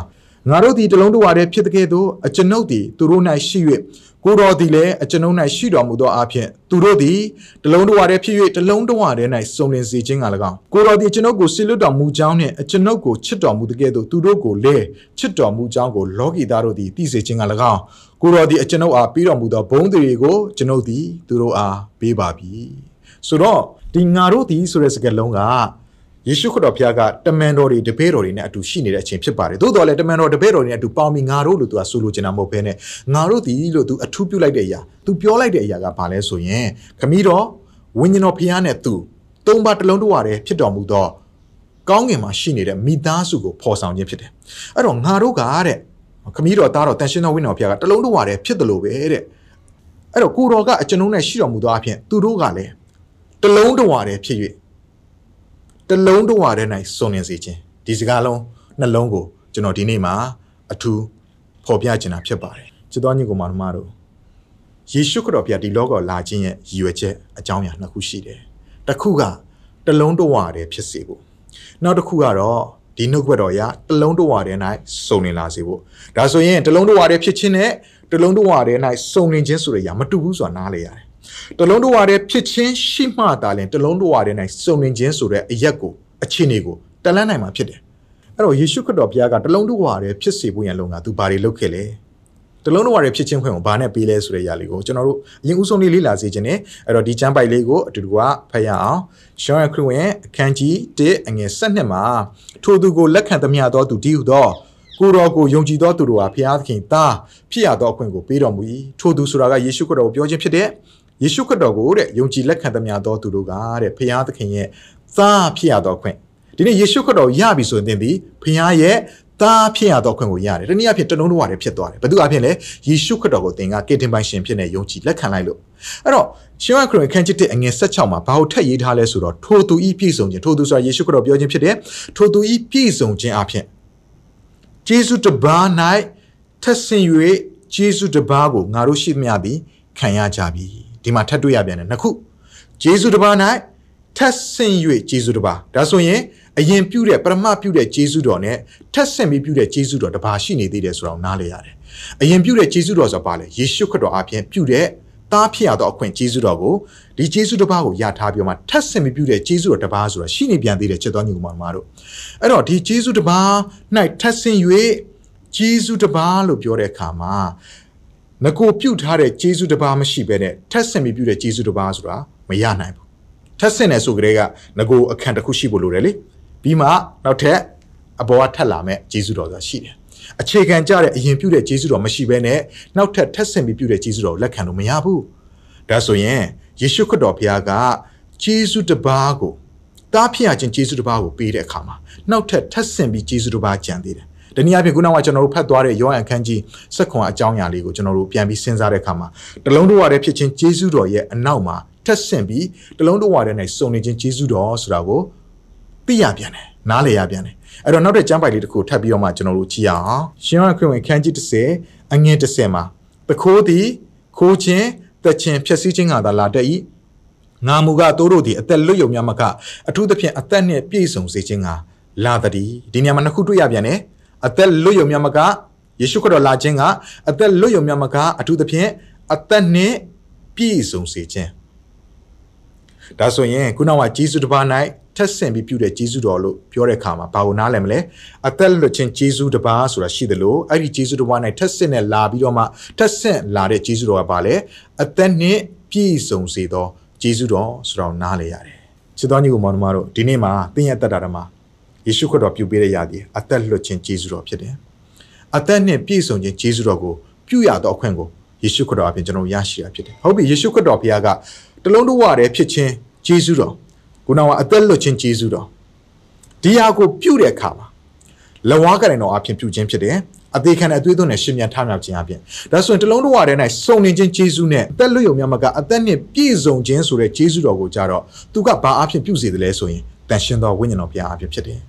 ငါတို့သည်တလုံးတဝါတည်းဖြစ်တဲ့ကဲ့သို့အကျွန်ုပ်သည်သူတို့၌ရှိ၍ကိုတော်သည်လည်းအကျွန်ုပ်၌ရှိတော်မူသောအဖြစ်သူတို့သည်တလုံးတဝါတည်းဖြစ်၍တလုံးတဝါတည်း၌စုံလင်စေခြင်းက၎င်းကိုတော်သည်ကျွန်ုပ်ကိုဆစ်လွတ်တော်မူကြောင်းနှင့်အကျွန်ုပ်ကိုချစ်တော်မူတဲ့ကဲ့သို့သူတို့ကိုလည်းချစ်တော်မူကြောင်းကိုလောကီသားတို့သည်သိစေခြင်းက၎င်းကိုတော်သည်အကျွန်ုပ်အားပြီးတော်မူသောဘုန်းတွေကိုကျွန်ုပ်သည်သူတို့အားပေးပါပြီ ဆိုတော့ဒီငါတို့သည်ဆိုတဲ့စကားလုံးကယေရှုခရစ်တော်ဘုရားကတမန်တော်တွေတပည့်တော်တွေနဲ့အတူရှိနေတဲ့အချိန်ဖြစ်ပါတယ်။သို့တော်လည်းတမန်တော်တပည့်တော်တွေနဲ့အတူပေါင်းပြီးငါတို့လို့သူကဆိုလိုချင်တာမဟုတ်ဘဲနဲ့ငါတို့ဒီလို့သူအထူးပြုလိုက်တဲ့အရာသူပြောလိုက်တဲ့အရာကဘာလဲဆိုရင်ခမည်းတော်ဝိညာဉ်တော်ဘုရားနဲ့သူသုံးပါတစ်လုံးတဝါတည်းဖြစ်တော်မူသောကောင်းငင်မှာရှိနေတဲ့မိသားစုကိုဖော်ဆောင်ခြင်းဖြစ်တယ်။အဲ့တော့ငါတို့ကတဲ့ခမည်းတော်သားတော်တန်ရှင်းသောဝိညာဉ်တော်ဘုရားကတစ်လုံးတဝါတည်းဖြစ်တယ်လို့ပဲတဲ့။အဲ့တော့ကိုတော်ကအကျွန်ုပ်နဲ့ရှိတော်မူသောအဖြစ်သူတို့ကလည်း တစ်လုံးတဝါတည်းဖြစ်၍တလုံးတဝါတဲ့၌စုံလင်စေခြင်းဒီစကားလုံးနှလုံးကိုကျွန်တော်ဒီနေ့မှာအထူးဖော်ပြချင်တာဖြစ်ပါတယ်ချစ်တော်ညီကောင်မတို့ယေရှုခရစ်တော်ဘုရားဒီလောကလာခြင်းရဲ့ရည်ရွယ်ချက်အကြောင်းအရာနှစ်ခုရှိတယ်တစ်ခုကတလုံးတဝါတဲ့ဖြစ်စေဖို့နောက်တစ်ခုကတော့ဒီနှုတ်ဘက်တော်ရာတလုံးတဝါတဲ့၌စုံလင်လာစေဖို့ဒါဆိုရင်တလုံးတဝါတဲ့ဖြစ်ခြင်းနဲ့တလုံးတဝါတဲ့၌စုံလင်ခြင်းဆိုတဲ့အရာမတူဘူးဆိုတာနားလေရတယ် တလုံးတော်ဝါတဲ့ဖြစ်ချင်းရှိမှသာလင်တလုံးတော်ဝါတဲ့နိုင်စုံလင်ခြင်းဆိုတဲ့အရက်ကိုအခြေအနေကိုတလန်းနိုင်မှာဖြစ်တယ်အဲ့တော့ယေရှုခရစ်တော်ဘုရားကတလုံးတော်ဝါတဲ့ဖြစ်စေဖို့ရန်လုံကသူဘာတွေလုပ်ခဲ့လဲတလုံးတော်ဝါတဲ့ဖြစ်ချင်းခွင့်ကိုဘာနဲ့ပေးလဲဆိုတဲ့ຢာလေးကိုကျွန်တော်တို့အရင်ဦးဆုံးလေးလေ့လာစေခြင်းနဲ့အဲ့တော့ဒီကျမ်းပိုက်လေးကိုအတူတူကဖတ်ရအောင်ရှောင်းရခရစ်ဝင်အခန်းကြီး1အငယ်7မှာထိုသူကိုလက်ခံသမျှသောသူတည်ဟုသောကိုတော်ကိုယုံကြည်သောသူတို့ဟာဘုရားသခင်သားဖြစ်ရသောအခွင့်ကိုပေးတော်မူ၏ထိုသူဆိုတာကယေရှုခရစ်တော်ကိုပြောခြင်းဖြစ်တဲ့ ယေရှုခရစ်တော်ကိုတဲ့ယုံကြည်လက်ခံသမျှသောသူတို့ကတဲ့ဖခင်သခင်ရဲ့သားဖြစ်ရသောခွင့်ဒီနေ့ယေရှုခရစ်တော်ရပြီဆိုရင်သင်သည်ဖခင်ရဲ့သားဖြစ်ရသောခွင့်ကိုရတယ်။တနည်းအားဖြင့်တလုံးတော့ရတယ်ဖြစ်သွားတယ်။ဘယ်သူအဖြစ်လဲယေရှုခရစ်တော်ကိုသင်ကကေတင်ပိုင်ရှင်ဖြစ်နေယုံကြည်လက်ခံလိုက်လို့အဲ့တော့ရှင်ဝခရစ်ခန်းချစ်တဲ့အငယ်16မှာဘာလို့ထက်ရေးထားလဲဆိုတော့ထိုသူဤပြည့်စုံခြင်းထိုသူဆိုတာယေရှုခရစ်တော်ပြောခြင်းဖြစ်တယ်။ထိုသူဤပြည့်စုံခြင်းအဖြစ်ဂျေဇုတဘာ၌ထက်ဆင်၍ဂျေဇုတဘာကိုငါတို့ရှိသမျှသည်ခံရကြပြီ။ ဒီမှာထပ်တွေ့ရပြန်တယ်နှစ်ခုဂျေဇုတစ်ပါး၌ထပ်ဆင့်၍ဂျေဇုတစ်ပါးဒါဆိုရင်အရင်ပြုတဲ့ပရမပြုတဲ့ဂျေဇုတော်နဲ့ထပ်ဆင့်ပြီးပြုတဲ့ဂျေဇုတော်တစ်ပါးရှိနေသေးတယ်ဆိုတော့နားလည်ရတယ်အရင်ပြုတဲ့ဂျေဇုတော်ဆိုပါလေယေရှုခရစ်တော်အပြင်ပြုတဲ့သားဖြစ်ရသောအခွင့်ဂျေဇုတော်ကိုဒီဂျေဇုတစ်ပါးကိုရထားပြီးမှထပ်ဆင့်ပြီးပြုတဲ့ဂျေဇုတော်တစ်ပါးဆိုတာရှိနေပြန်သေးတယ်ချက်တော်ညီကောင်မတို့အဲ့တော့ဒီဂျေဇုတစ်ပါး၌ထပ်ဆင့်၍ဂျေဇုတစ်ပါးလို့ပြောတဲ့အခါမှာ ငကိုပြုတ်ထားတဲ့ဂျေစုတစ်ပါးမရှိဘဲနဲ့ထက်ဆင့်ပြီးပြုတဲ့ဂျေစုတစ်ပါးဆိုတာမရနိုင်ဘူးထက်ဆင့်တယ်ဆိုကြတဲ့ကငကိုအခန့်တစ်ခုရှိဖို့လိုတယ်လေပြီးမှနောက်ထပ်အပေါ်ကထက်လာမဲ့ဂျေစုတော်ဆိုတာရှိတယ်အခြေခံကြတဲ့အရင်ပြုတဲ့ဂျေစုတော်မရှိဘဲနဲ့နောက်ထပ်ထက်ဆင့်ပြီးပြုတဲ့ဂျေစုတော်ကိုလက်ခံလို့မရဘူးဒါဆိုရင်ယေရှုခရစ်တော်ဘုရားကဂျေစုတစ်ပါးကိုတားဖြစ်ရခြင်းဂျေစုတစ်ပါးကိုပေးတဲ့အခါမှာနောက်ထပ်ထပ်ဆင့်ပြီးဂျေစုတစ်ပါးကြံသေးတယ် တနည်းအားဖြင့်ခုနကကျွန်တော်တို့ဖတ်သွားတဲ့ယောဟန်ခန်းကြီးစက်ခွန်အကြောင်းအရာလေးကိုကျွန်တော်တို့ပြန်ပြီးစဉ်းစားတဲ့အခါမှာတလုံးတော်ရတဲ့ဖြစ်ခြင်းဂျေဇုတော်ရဲ့အနောက်မှာထက်ဆင့်ပြီးတလုံးတော်ရတဲ့၌စုံနေခြင်းဂျေဇုတော်ဆိုတာကိုသိရပြန်တယ်နားလည်ရပြန်တယ်အဲ့တော့နောက်တဲ့ကျမ်းပိုက်လေးတစ်ခုထပ်ပြီးတော့မှကျွန်တော်တို့ကြည့်အောင်ရှင်ယောဟန်ခရစ်ဝင်ခန်းကြီး30အငယ်30မှာပခိုးသည်ခိုးခြင်းတက်ခြင်းဖြည့်ဆည်းခြင်းကသာလာတတ်၏ငါမူကတိုးတို့သည်အသက်လွတ်ယုံများမကအထူးသဖြင့်အသက်နှင့်ပြည့်စုံစေခြင်းကလာတည်းဒီနေရာမှာနှစ်ခုတွေ့ရပြန်တယ် အသက်လွတ်ယုံမြတ်မကယေရှုခရစ်တော်လာခြင်းကအသက်လွတ်ယုံမြတ်မကအထူးသဖြင့်အသက်နှင့်ပြည့်စုံစေခြင်းဒါဆိုရင်ခုနကဂျေဇုတစ်ပါး၌ထက်ဆင့်ပြီးပြုတဲ့ဂျေဇုတော်လို့ပြောတဲ့အခါမှာဘာကိုနားလည်မလဲအသက်လွတ်ခြင်းဂျေဇုတစ်ပါးဆိုတာရှိတယ်လို့အဲ့ဒီဂျေဇုတစ်ပါး၌ထက်ဆင့်နဲ့လာပြီးတော့မှထက်ဆင့်လာတဲ့ဂျေဇုတော်ကဘာလဲအသက်နှင့်ပြည့်စုံစေသောဂျေဇုတော်ဆိုတော့နားလည်ရတယ်ချစ်တော်ညီကိုမောင်နှမတို့ဒီနေ့မှာသင်ရဲ့တက်တာဓမ္မ ယေရှုခရစ်တော်ပြုပေးတဲ့ရာသည်အသက်လွတ်ခြင်းကျေးဇူးတော်ဖြစ်တယ်။အသက်နဲ့ပြည့်စုံခြင်းကျေးဇူးတော်ကိုပြုရသောအခွင့်ကိုယေရှုခရစ်တော်အပြင်ကျွန်တော်ရရှိရဖြစ်တယ်။ဟုတ်ပြီယေရှုခရစ်တော်ဘုရားကတလုံးတဝရတဲ့ဖြစ်ခြင်းကျေးဇူးတော်ခုနကအသက်လွတ်ခြင်းကျေးဇူးတော်ဒီဟာကိုပြုတဲ့အခါမှာလဝါကရင်တော်အပြင်ပြုခြင်းဖြစ်တယ်။အသေးခံတဲ့အသွေးသွင်းနဲ့ရှင်မြန်ထမြောက်ခြင်းအပြင်ဒါဆိုရင်တလုံးတဝရဲ၌စုံနေခြင်းဂျေစုနဲ့အသက်လွတ်ယုံမြတ်မကအသက်နဲ့ပြည့်စုံခြင်းဆိုတဲ့ဂျေစုတော်ကိုကြတော့သူကဘာအဖြစ်ပြုစေတယ်လဲဆိုရင်တန်ရှင်သောဝိညာဉ်တော်ဘုရားအဖြစ်ဖြစ်တယ်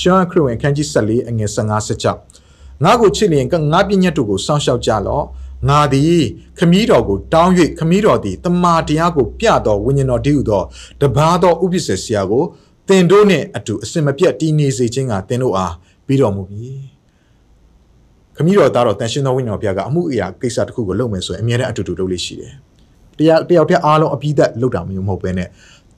ရှောင်းခရစ်ဝင်အခန်းကြီး14အငယ်15 16ငါကိုချစ်လျင်ကငါပညတ်တို့ကိုစောင့်ရှောက်ကြလော့ငါသည်ခမည်းတော်ကိုတောင်း၍ခမည်းတော်သည်တမာတရားကိုပြတော်ဝိညာဉ်တော်တည်းဟူသောတပါးသောဥပ္ပစ္စဆရာကိုသင်တို့နှင့်အတူအစင်မပြတ်တည်နေစေခြင်းကသင်တို့အားပြီးတော်မူပြီခမည်းတော်သားတော်တန်ရှင်သောဝိညာဉ်တော်ဘုရားကအမှုအရာကိစ္စတစ်ခုကိုလုပ်မယ်ဆိုရင်အမြဲတမ်းအတူတူလုပ်လို့ရှိတယ်တရားတယောက်တည်းအားလုံးအပြီးသက်လုပ်တာမျိုးမဟုတ်ဘဲနဲ့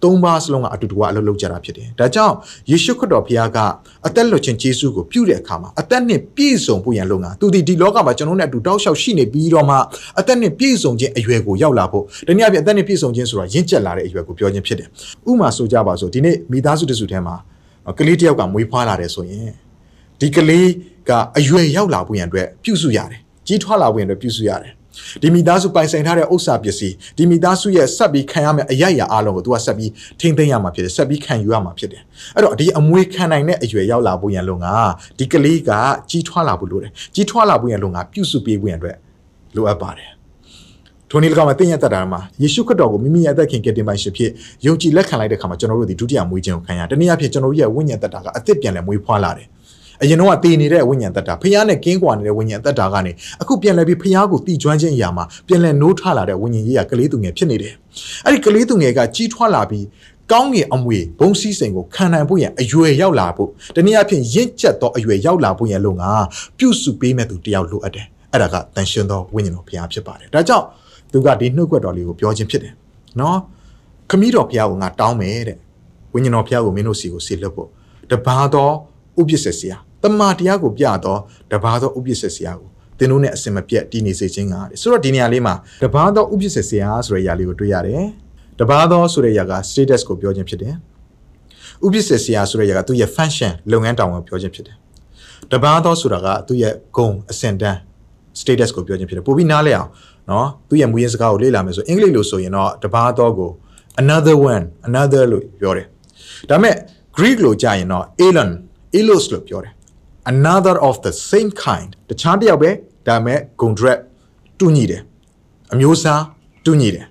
သုံးပါးစလုံးကအတူတူကအလုပ်လုပ်ကြတာဖြစ်တယ်။ဒါကြောင့်ယေရှုခရစ်တော်ဘုရားကအသက်လွတ်ခြင်းယေရှုကိုပြုတဲ့အခါမှာအသက်နဲ့ပြည့်စုံဖို့ရန်လုပ်ငါသူဒီဒီလောကမှာကျွန်တော်တို့နဲ့အတူတောက်လျှောက်ရှိနေပြီးတော့မှအသက်နဲ့ပြည့်စုံခြင်းအရွယ်ကိုရောက်လာဖို့တနည်းအားဖြင့်အသက်နဲ့ပြည့်စုံခြင်းဆိုတာရင့်ကျက်လာတဲ့အရွယ်ကိုပြောခြင်းဖြစ်တယ်။ဥမာဆိုကြပါစို့ဒီနေ့မိသားစုတစုထဲမှာကလေးတစ်ယောက်ကမွေးဖွားလာတယ်ဆိုရင်ဒီကလေးကအရွယ်ရောက်လာဖို့ရန်အတွက်ပြုစုရတယ်။ကြီးထွားလာဖို့ရန်အတွက်ပြုစုရတယ် ဒီမိသားစုပိုင်ဆိုင်ထားတဲ့ဥစ္စာပစ္စည်းဒီမိသားစုရဲ့ဆက်ပြီးခံရမယ့်အရာရာအားလုံးကို तू ကဆက်ပြီးထိမ့်သိမ်းရမှာဖြစ်တယ်ဆက်ပြီးခံယူရမှာဖြစ်တယ်အဲ့တော့ဒီအမွေခံနိုင်တဲ့အရွယ်ရောက်လာဖို့ရန်လုံကဒီကလေးကကြီးထွားလာဖို့လိုတယ်ကြီးထွားလာဖို့ရန်လုံကပြုစုပေးဖို့ရန်အတွက်လိုအပ်ပါတယ်ထိုနည်း၎င်းမှာတင်ရတတ်တာမှာယေရှုခရစ်တော်ကိုမိမိရဲ့အသက်ခင်ကယ်တင်ပိုင်ရှင်ဖြစ်ယုံကြည်လက်ခံလိုက်တဲ့အခါမှာကျွန်တော်တို့ဒီဒုတိယမွေးခြင်းကိုခံရတနည်းအားဖြင့်ကျွန်တော်တို့ရဲ့ဝိညာဉ်သက်တာကအသစ်ပြန်လဲမွေးဖွားလာတယ် အရင်တော့တည်နေတဲ့ဝိညာဉ်သက်တာဖះနဲ့ကင်းကွာနေတဲ့ဝိညာဉ်သက်တာကနေအခုပြန်လဲပြီးဖះကိုတည်ကျွမ်းခြင်းအရာမှာပြန်လဲနိုးထလာတဲ့ဝိညာဉ်ရေးရကလေးသူငယ်ဖြစ်နေတယ်အဲ့ဒီကလေးသူငယ်ကကြီးထွားလာပြီးကောင်းကင်အမွေဘုံစည်းစိမ်ကိုခံနိုင်ဖို့ရန်အရွယ်ရောက်လာဖို့တနည်းအားဖြင့်ရင့်ကျက်သောအရွယ်ရောက်လာဖို့ရန်လို့ငါပြုစုပေးမဲ့သူတယောက်လိုအပ်တယ်အဲ့ဒါကတန်ရှင်သောဝိညာဉ်တော်ဘုရားဖြစ်ပါတယ်ဒါကြောင့်သူကဒီနှုတ်ကွက်တော်လေးကိုပြောခြင်းဖြစ်တယ်နော်ခမည်းတော်ဘုရားကိုငါတောင်းမယ်တဲ့ဝိညာဉ်တော်ဘုရားကိုမင်းတို့စီကိုဆေလွတ်ဖို့တပါသောဥပ္ပစ္စဆရာ တမာတရားကိုပြတော့တပါသောဥပ္ပစ္စဆရာကိုသင်တို့နဲ့အစင်မပြတ်တည်နေစေခြင်းကတဲ့ဆိုတော့ဒီနေရာလေးမှာတပါသောဥပ္ပစ္စဆရာဆိုတဲ့အရာလေးကိုတွေ့ရတယ်တပါသောဆိုတဲ့အရာက status ကိုပြောခြင်းဖြစ်တယ်ဥပ္ပစ္စဆရာဆိုတဲ့အရာကသူ့ရဲ့ function လုပ်ငန်းတာဝန်ကိုပြောခြင်းဖြစ်တယ်တပါသောဆိုတာကသူ့ရဲ့ဂုံအစင်တန်း status ကိုပြောခြင်းဖြစ်တယ်ပိုပြီးနားလဲအောင်နော်သူ့ရဲ့မူရင်းစကားကိုလေ့လာမယ်ဆိုအင်္ဂလိပ်လိုဆိုရင်တော့တပါသောကို another one another လို့ပြောတယ်ဒါပေမဲ့ Greek လိုကြာရင်တော့ elon elos လို့ပြောတယ် another of the same kind တခြားတစ်ယောက်ပဲဒါပေမဲ့ဂုံဒရက်တူညီတယ်အမျိုးအစားတူညီတယ်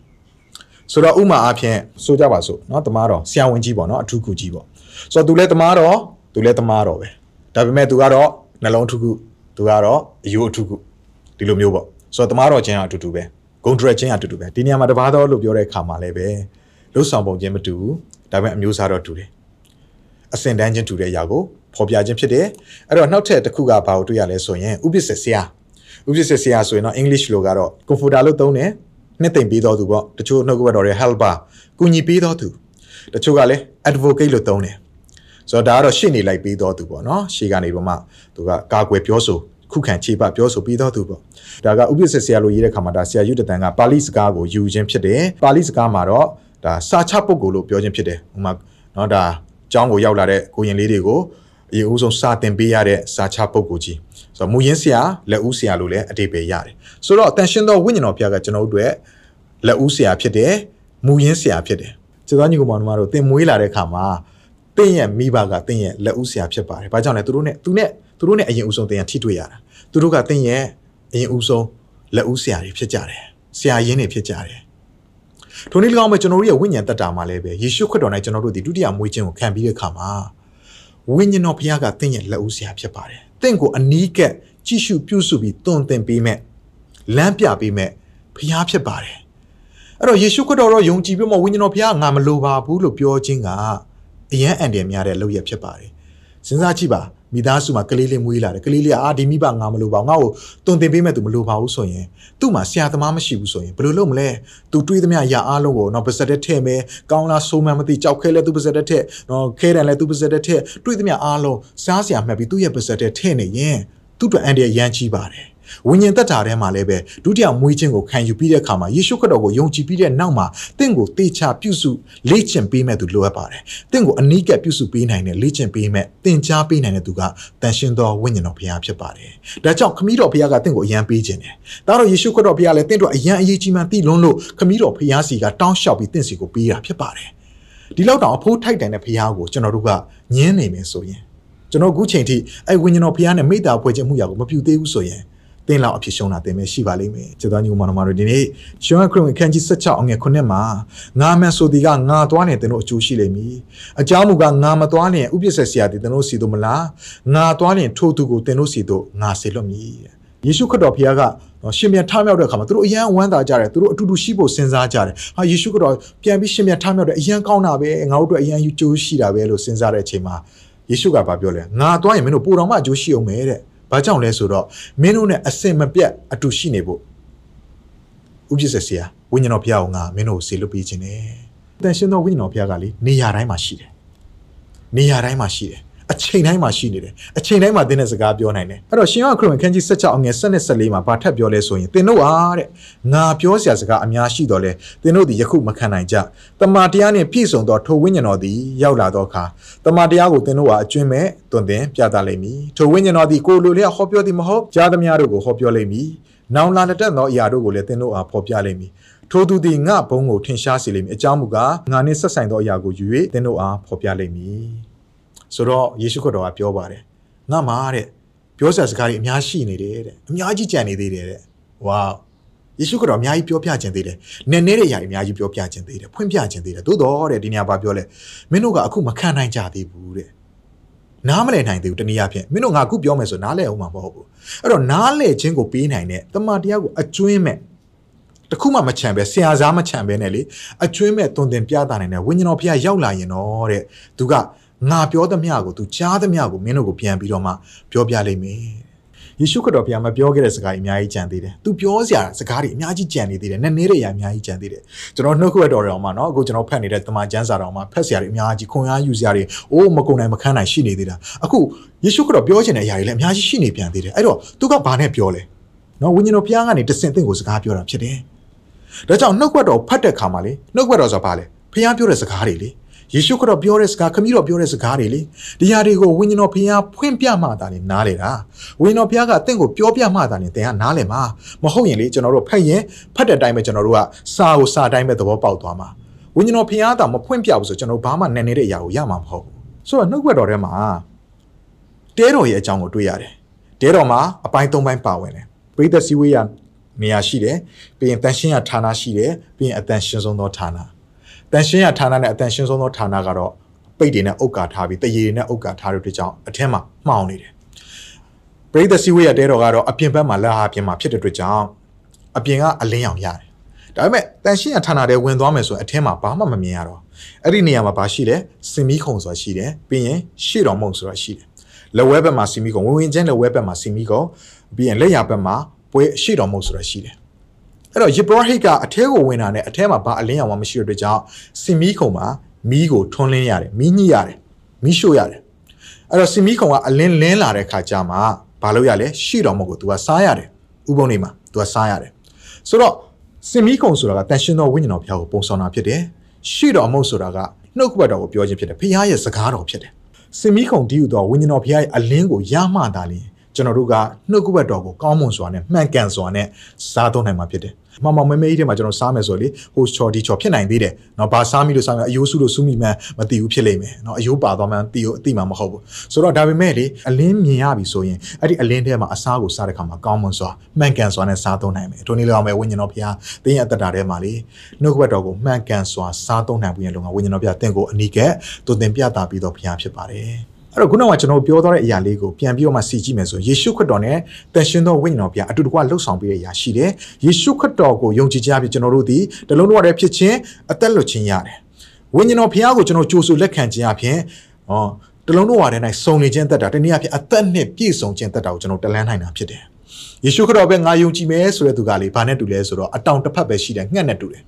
ဆိုတော့ဥမာအားဖြင့်ဆိုကြပါစို့เนาะတမားတော်ဆရာဝန်ကြီးပေါ့เนาะအထူးကူကြီးပေါ့ဆိုတော့သူလည်းတမားတော်သူလည်းတမားတော်ပဲဒါပေမဲ့သူကတော့နှလုံးထူးကူသူကတော့အယိုးအထူးကူဒီလိုမျိုးပေါ့ဆိုတော့တမားတော်ချင်းအတူတူပဲဂုံဒရက်ချင်းအတူတူပဲဒီနေရာမှာတပါးတော်လို့ပြောတဲ့အခါမှာလည်းပဲလှုပ်ဆောင်ပုံချင်းမတူဘူးဒါပေမဲ့အမျိုးအစားတော့တူတယ်အစင်တန်းချင်းတူတဲ့အရာကို ဖော်ပြခြင်းဖြစ်တယ်အဲ့တော့နောက်ထပ်တစ်ခုကဘာကိုတွေ့ရလဲဆိုရင်ဥပ္ပစ္စဆရာဥပ္ပစ္စဆရာဆိုရင်တော့ English လိုကတော့ comforter လို့သုံးတယ်နှစ်သိမ့်ပေးတော်သူပေါ့တချို့နှုတ်ကပတ်တော်တွေ helper ကူညီပေးတော်သူတချို့ကလည်း advocate လို့သုံးတယ်ဆိုတော့ဒါကတော့ရှေ့နေလိုက်ပေးတော်သူပေါ့နော်ရှေ့ကနေတော့မှသူကကာကွယ်ပြောဆိုခုခံခြေပပြောဆိုပြီးတော့သူပေါ့ဒါကဥပ္ပစ္စဆရာလို့ရေးတဲ့ခါမှာဒါဆရာယူတတန်ကပါဠိစကားကိုယူခြင်းဖြစ်တယ်ပါဠိစကားမှာတော့ဒါစာချပုဂ္ဂိုလ်လို့ပြောခြင်းဖြစ်တယ်ဥမာနော်ဒါကျောင်းကိုရောက်လာတဲ့ကိုရင်လေးတွေကို အရင်ဦးဆုံးစာသင်ပေးရတဲ့စာချပုဂ္ဂိုလ်ကြီးဆိုတော့မူရင်းဆရာလက်ဦးဆရာလို့လည်းအတိပ္ပယ်ရတယ်ဆိုတော့အတန်ရှင်သောဝိညာဉ်တော်ဘုရားကကျွန်တော်တို့အတွက်လက်ဦးဆရာဖြစ်တယ်မူရင်းဆရာဖြစ်တယ်ကျေးဇူးညီကောင်မောင်တို့သင်မွေးလာတဲ့အခါမှာသင်ရဲ့မိဘကသင်ရဲ့လက်ဦးဆရာဖြစ်ပါတယ်ဘာကြောင့်လဲသူတို့နဲ့သူနဲ့သူတို့နဲ့အရင်ဦးဆုံးသင်ရထိတွေ့ရတာသူတို့ကသင်ရဲ့အရင်ဦးဆုံးလက်ဦးဆရာတွေဖြစ်ကြတယ်ဆရာရင်းတွေဖြစ်ကြတယ်ထိုနည်း၎င်းပဲကျွန်တော်တို့ရဲ့ဝိညာဉ်တတ္တာမှာလည်းပဲယေရှုခရစ်တော်နဲ့ကျွန်တော်တို့ဒီဒုတိယမွေးခြင်းကိုခံပြီးတဲ့အခါမှာ ဝိညာဉ်တော်ဘုရားကသင်ရဲ့လက်ဦးဆရာဖြစ်ပါတယ်။သင်ကိုအနီးကပ်ကြည့်ရှုပြုစုပြီးတွင်တင်ပေးမဲ့လမ်းပြပေးမဲ့ဘုရားဖြစ်ပါတယ်။အဲ့တော့ယေရှုခရစ်တော်တော့ယုံကြည်ပြီးမှဝိညာဉ်တော်ဘုရားငါမလိုပါဘူးလို့ပြောခြင်းကအယံအန်တယ်များတဲ့လုပ်ရဖြစ်ပါတယ်။စဉ်းစားကြည့်ပါ မိသားစုမှာကလေးလေးမွေးလာတယ်ကလေးလေးအာဒီမိဘငါမလိုပါဘူးငါ့ကိုတွင်တင်ပေးမဲ့သူမလိုပါဘူးဆိုရင်သူ့မှာဆရာသမားမရှိဘူးဆိုရင်ဘယ်လိုလုပ်မလဲသူတွေးသမျှရာအားလုံးကိုတော့ပါစက်တဲ့ထဲ့မယ်ကောင်းလားဆိုးမှန်းမသိကြောက်ခဲလဲသူပါစက်တဲ့ထဲ့တော့ခဲတယ်လဲသူပါစက်တဲ့ထဲ့တွေးသမျှအားလုံးစားစရာမှတ်ပြီးသူ့ရဲ့ပါစက်တဲ့ထဲ့နေရင်သူ့အတွက်အန်ဒီရန်ကြီးပါတယ် ဝိညာဉ်သက်တာထဲမှာလည်းပဲဒုတိယမွေးခြင်းကိုခံယူပြီးတဲ့အခါမှာယေရှုခရစ်တော်ကိုယုံကြည်ပြီးတဲ့နောက်မှာတင့်ကိုတေချာပြုစုလေ့ကျင့်ပေးမဲ့သူလိုအပ်ပါတယ်။တင့်ကိုအနီးကပ်ပြုစုပေးနိုင်တဲ့လေ့ကျင့်ပေးမဲ့သင်ကြားပေးနိုင်တဲ့သူကတန်ရှင်သောဝိညာဉ်တော်ဘုရားဖြစ်ပါတယ်။ဒါကြောင့်ခမည်းတော်ဘုရားကတင့်ကိုအယံပေးခြင်းတယ်။ဒါတော့ယေရှုခရစ်တော်ဘုရားလည်းတင့်တို့အယံအရေးကြီးမှသိလွန်းလို့ခမည်းတော်ဘုရားစီကတောင်းလျှောက်ပြီးတင့်စီကိုပေးတာဖြစ်ပါတယ်။ဒီလောက်တောင်အဖိုးထိုက်တန်တဲ့ဘုရားကိုကျွန်တော်တို့ကညင်းနေမယ်ဆိုရင်ကျွန်တော်အခုချိန်ထိအဲဝိညာဉ်တော်ဘုရားနဲ့မေတ္တာဖွဲ့ခြင်းမှုရာကိုမပြုသေးဘူးဆိုရင် တင်းလောက်အဖြစ်ရှုံးတာတင်ပဲရှိပါလိမ့်မယ်ကျေးဇူးညီမတော်မတို့ဒီနေ့ရှုံးခရစ်ဝင်ခန်းကြီး16အငယ်9မှာငါမှန်ဆိုဒီကငါသွားနေတင်တို့အကျိုးရှိလိမ့်မည်အကြောင်းမူကားငါမသွားနေဥပ္ပစ္စဆရာတင်တို့စီတို့မလားငါသွားနေထို့သူကိုတင်တို့စီတို့ငါစေလွတ်မည်ယေရှုခရစ်တော်ဘုရားကနော်ရှင်ပြန်ထမြောက်တဲ့အခါမှာသူတို့အယံဝမ်းသာကြတယ်သူတို့အတူတူရှိဖို့စဉ်းစားကြတယ်ဟာယေရှုကတော့ပြန်ပြီးရှင်ပြန်ထမြောက်တယ်အယံကောင်းတာပဲငါတို့အတွက်အယံယူကျိုးရှိတာပဲလို့စဉ်းစားတဲ့အချိန်မှာယေရှုကဘာပြောလဲငါသွားရင်မင်းတို့ပိုတော်မှအကျိုးရှိအောင်မယ်တဲ့ ဘာကြောင့်လဲဆိုတော့မင်းတို့နဲ့အစင်မပြတ်အတူရှိနေဖို့ဥပ္ပစ္စဆရာဝိညာဉ်တော်ဘုရားကငါမင်းတို့ကိုဆေလွတ်ပေးခြင်းနဲ့တန်ရှင်သောဝိညာဉ်တော်ဘုရားကလေနေရာတိုင်းမှာရှိတယ်နေရာတိုင်းမှာရှိတယ် အချိန်တိုင်းမှာရှိနေတယ်အချိန်တိုင်းမှာသင်တဲ့စကားပြောနိုင်တယ်အဲ့တော့ရှင်ယောဟန်ခရစ်ဝင်ခန်းကြီး16အငယ်7နဲ့14မှာဘာထပ်ပြောလဲဆိုရင်သင်တို့အားတဲ့ငါပြောစရာစကားအများရှိတော်လဲသင်တို့သည်ယခုမခံနိုင်ကြတမန်တရားနှင့်ပြည့်စုံသောထိုဝိညာဉ်တော်သည်ရောက်လာသောအခါတမန်တရားကိုသင်တို့ဟာအကျွင့်မဲ့တွင်တင်ပြသလိမ့်မည်ထိုဝိညာဉ်တော်သည်ကိုယ်လိုလျောက်ဟောပြောသည်မဟုတ်ကြားသမျှတို့ကိုဟောပြောလိမ့်မည်နောင်လာလက်တက်သောအရာတို့ကိုလည်းသင်တို့အားဖော်ပြလိမ့်မည်ထိုသူသည်ငါဘုံကိုထင်ရှားစေလိမ့်မည်အကြောင်းမူကားငါနှင့်ဆက်ဆိုင်သောအရာကိုယူ၍သင်တို့အားဖော်ပြလိမ့်မည် ဆိုတော့ယေရှုခရစ်တော်ကပြောပါတယ်ငါမှာတဲ့ပြောစရာစကားတွေအများရှိနေတယ်တဲ့အများကြီးကြံနေသေးတယ်တဲ့ဝါယေရှုခရစ်တော်အများကြီးပြောပြခြင်းသေးတယ်နည်းနည်းတဲ့အရာတွေအများကြီးပြောပြခြင်းသေးတယ်ဖွင့်ပြခြင်းသေးတယ်သို့တော့တဲ့ဒီနေရာပါပြောလဲမင်းတို့ကအခုမခံနိုင်ကြသေးဘူးတဲ့နားမလည်နိုင်သေးဘူးတနည်းအားဖြင့်မင်းတို့ငါအခုပြောမယ်ဆိုနားလည်အောင်မှာမဟုတ်ဘူးအဲ့တော့နားလည်ခြင်းကိုပေးနိုင်တဲ့တမန်တရားကိုအကျွင်းမဲ့တခုမှမချန်ပဲဆရာစားမချန်ပဲနဲ့လေအကျွင်းမဲ့တုံတင်ပြတာနိုင်တဲ့ဝိညာဉ်တော်ဖခင်ရောက်လာရင်တော့တဲ့သူက ငါပြောသမျှကို तू ကြားသမျှကိုမင်းတို့ကိုပြန်ပြီးတော့မှပြောပြလိုက်မယ်ယေရှုခရစ်တော်ဘုရားမပြောခဲ့တဲ့စကားကြီးအများကြီးကြံသေးတယ်။သူပြောစရာစကားတွေအများကြီးကြံနေသေးတယ်။နည်းနည်းတွေအများကြီးကြံသေးတယ်။ကျွန်တော်နှုတ်ခွက်တော်တော်မှာနော်အခုကျွန်တော်ဖတ်နေတဲ့တမန်ကျမ်းစာတော်မှာဖတ်စရာတွေအများကြီးခွန်အားယူစရာတွေအိုးမကုန်နိုင်မခန်းနိုင်ရှိနေသေးတာ။အခုယေရှုခရစ်တော်ပြောချင်တဲ့အရာတွေလည်းအများကြီးရှိနေပြန်သေးတယ်။အဲ့တော့သူကဘာနဲ့ပြောလဲ။နော်ဝိညာဉ်တော်ဘုရားကနေတဆင့်သင်ကိုစကားပြောတာဖြစ်တယ်။ဒါကြောင့်နှုတ်ခွက်တော်ဖတ်တဲ့အခါမှာလေနှုတ်ခွက်တော်ဆိုတာဘာလဲ။ဘုရားပြောတဲ့စကားတွေလေ။ ယေရှုခရစ်ပြောတဲ့စကားခမည်းတော်ပြောတဲ့စကားတွေလေဒီဟာတွေကိုဝိညာဉ်တော်ဘုရားဖွင့်ပြမှသာလေနားလေတာဝိညာဉ်တော်ဘုရားကတင့်ကိုပြောပြမှသာလေသင်ကနားလေမှာမဟုတ်ရင်လေကျွန်တော်တို့ဖတ်ရင်ဖတ်တဲ့အတိုင်းပဲကျွန်တော်တို့ကစာကိုစာတိုင်းပဲသဘောပေါက်သွားမှာဝိညာဉ်တော်ဘုရားကမဖွင့်ပြဘူးဆိုကျွန်တော်ဘာမှနည်းနေတဲ့အရာကိုရမှာမဟုတ်ဘူးဆိုတော့နှုတ်ွက်တော်ထဲမှာတဲတော်ရဲ့အကြောင်းကိုတွေ့ရတယ်တဲတော်မှာအပိုင်း၃ပိုင်းပါဝင်တယ်ပရိသတ်စည်းဝေးရနေရာရှိတယ်ပြီးရင်တန်ရှင်းရဌာနရှိတယ်ပြီးရင်အတန်ရှင်းဆုံးသောဌာန တန်ရှင်းရဌာနနဲ့အတန်ရှင်းဆုံးသောဌာနကတော့ပိတ်တွေနဲ့အုတ်ကာထားပြီးတရေတွေနဲ့အုတ်ကာထားတဲ့အတွက်ကြောင့်အထက်မှာမှောင်နေတယ်ပရိသတ်စည်းဝေးရတဲတော်ကတော့အပြင်ဘက်မှာလက်ဟာပြင်မှာဖြစ်တဲ့အတွက်ကြောင့်အပြင်ကအလင်းရောင်ရတယ်ဒါပေမဲ့တန်ရှင်းရဌာနတဲ့ဝင်သွားမယ်ဆိုရင်အထက်မှာဘာမှမမြင်ရတော့အဲ့ဒီနေရာမှာဘာရှိလဲစင်မီခုံဆိုတာရှိတယ်ပြီးရင်ရှေ့တော်မုံဆိုတာရှိတယ်လက်ဝဲဘက်မှာစီမီကုံဝင်ဝင်ချင်းလက်ဝဲဘက်မှာစီမီကုံပြီးရင်လက်ရဘက်မှာပွဲရှေ့တော်မုံဆိုတာရှိတယ် အဲ့တော့ယေဘရဟိတ်ကအထဲကိုဝင်တာနဲ့အထဲမှာဘာအလင်းရောင်မှမရှိတဲ့အတွက်ကြောင့်စင်မီခုံမှာမီးကိုထွန်းလင်းရတယ်မီးညှိရတယ်မီးရှို့ရတယ်အဲ့တော့စင်မီခုံကအလင်းလင်းလာတဲ့ခါကျမှဘာလို့ရလဲရှေ့တော်မုံကို तू ကစားရတယ်ဥပုံနေမှာ तू ကစားရတယ်ဆိုတော့စင်မီခုံဆိုတာကတန်ရှင်တော်ဝိညာဉ်တော်ဘုရားကိုပုံဆောင်တာဖြစ်တယ်ရှေ့တော်အမုတ်ဆိုတာကနှုတ်ကပတ်တော်ကိုပြောခြင်းဖြစ်တယ်ဖခင်ရဲ့စကားတော်ဖြစ်တယ်စင်မီခုံတီးယူသောဝိညာဉ်တော်ဘုရားရဲ့အလင်းကိုရမှသာလျှင် ကျွန်တော်တို့ကနှုတ်ကပတ်တော်ကိုကောင်းမွန်စွာနဲ့မှန်ကန်စွာနဲ့စားသုံးနိုင်မှာဖြစ်တယ်။မမမဲမဲကြီးထဲမှာကျွန်တော်စားမယ်ဆိုလေဟိုချော်ဒီချော်ဖြစ်နိုင်သေးတယ်။နော်ဘာစားမိလို့စားမယ်အယိုးစုလို့စူးမိမှန်းမသိဘူးဖြစ်လိမ့်မယ်။နော်အယိုးပါသွားမှန်းသိကိုအသိမှမဟုတ်ဘူး။ဆိုတော့ဒါပေမဲ့လေအလင်းမြင်ရပြီဆိုရင်အဲ့ဒီအလင်းထဲမှာအစားကိုစားတဲ့ခါမှာကောင်းမွန်စွာမှန်ကန်စွာနဲ့စားသုံးနိုင်မယ်။ထိုနည်းလည်းအောင်ပဲဝိညာဉ်တော်ဘုရားတင်းရဲ့အသက်တာထဲမှာလေနှုတ်ကပတ်တော်ကိုမှန်ကန်စွာစားသုံးနိုင်ဖို့ရလုံကဝိညာဉ်တော်ဘုရားတင့်ကိုအနိကတူတင်ပြတာပြီးတော့ဘုရားဖြစ်ပါတယ်။ အဲ့တော့ခုနကကျွန်တော်ပြောသွားတဲ့အရာလေးကိုပြန်ပြီးတော့မှစီကြည့်မယ်ဆိုယေရှုခရစ်တော်နဲ့တန်ရှင်သောဝိညာဉ်တော်ဘုရားအတူတကွလှုပ်ဆောင်ပေးတဲ့အရာရှိတယ်ယေရှုခရစ်တော်ကိုယုံကြည်ကြပြီးကျွန်တော်တို့ဒီတလုံးတော့ရဖြစ်ခြင်းအသက်လွတ်ခြင်းရတယ်ဝိညာဉ်တော်ဘုရားကိုကျွန်တော်ကြိုးဆိုလက်ခံခြင်းအပြင်ဟောတလုံးတော့ရတဲ့နိုင်စုံနေခြင်းသက်တာတနည်းအားဖြင့်အသက်နဲ့ပြည့်စုံခြင်းသက်တာကိုကျွန်တော်တလန်းနိုင်တာဖြစ်တယ်ယေရှုခရစ်တော်ပဲငါယုံကြည်မယ်ဆိုတဲ့သူကလေဘာနဲ့တူလဲဆိုတော့အတောင်တစ်ဖက်ပဲရှိတယ်ငှက်နဲ့တူတယ်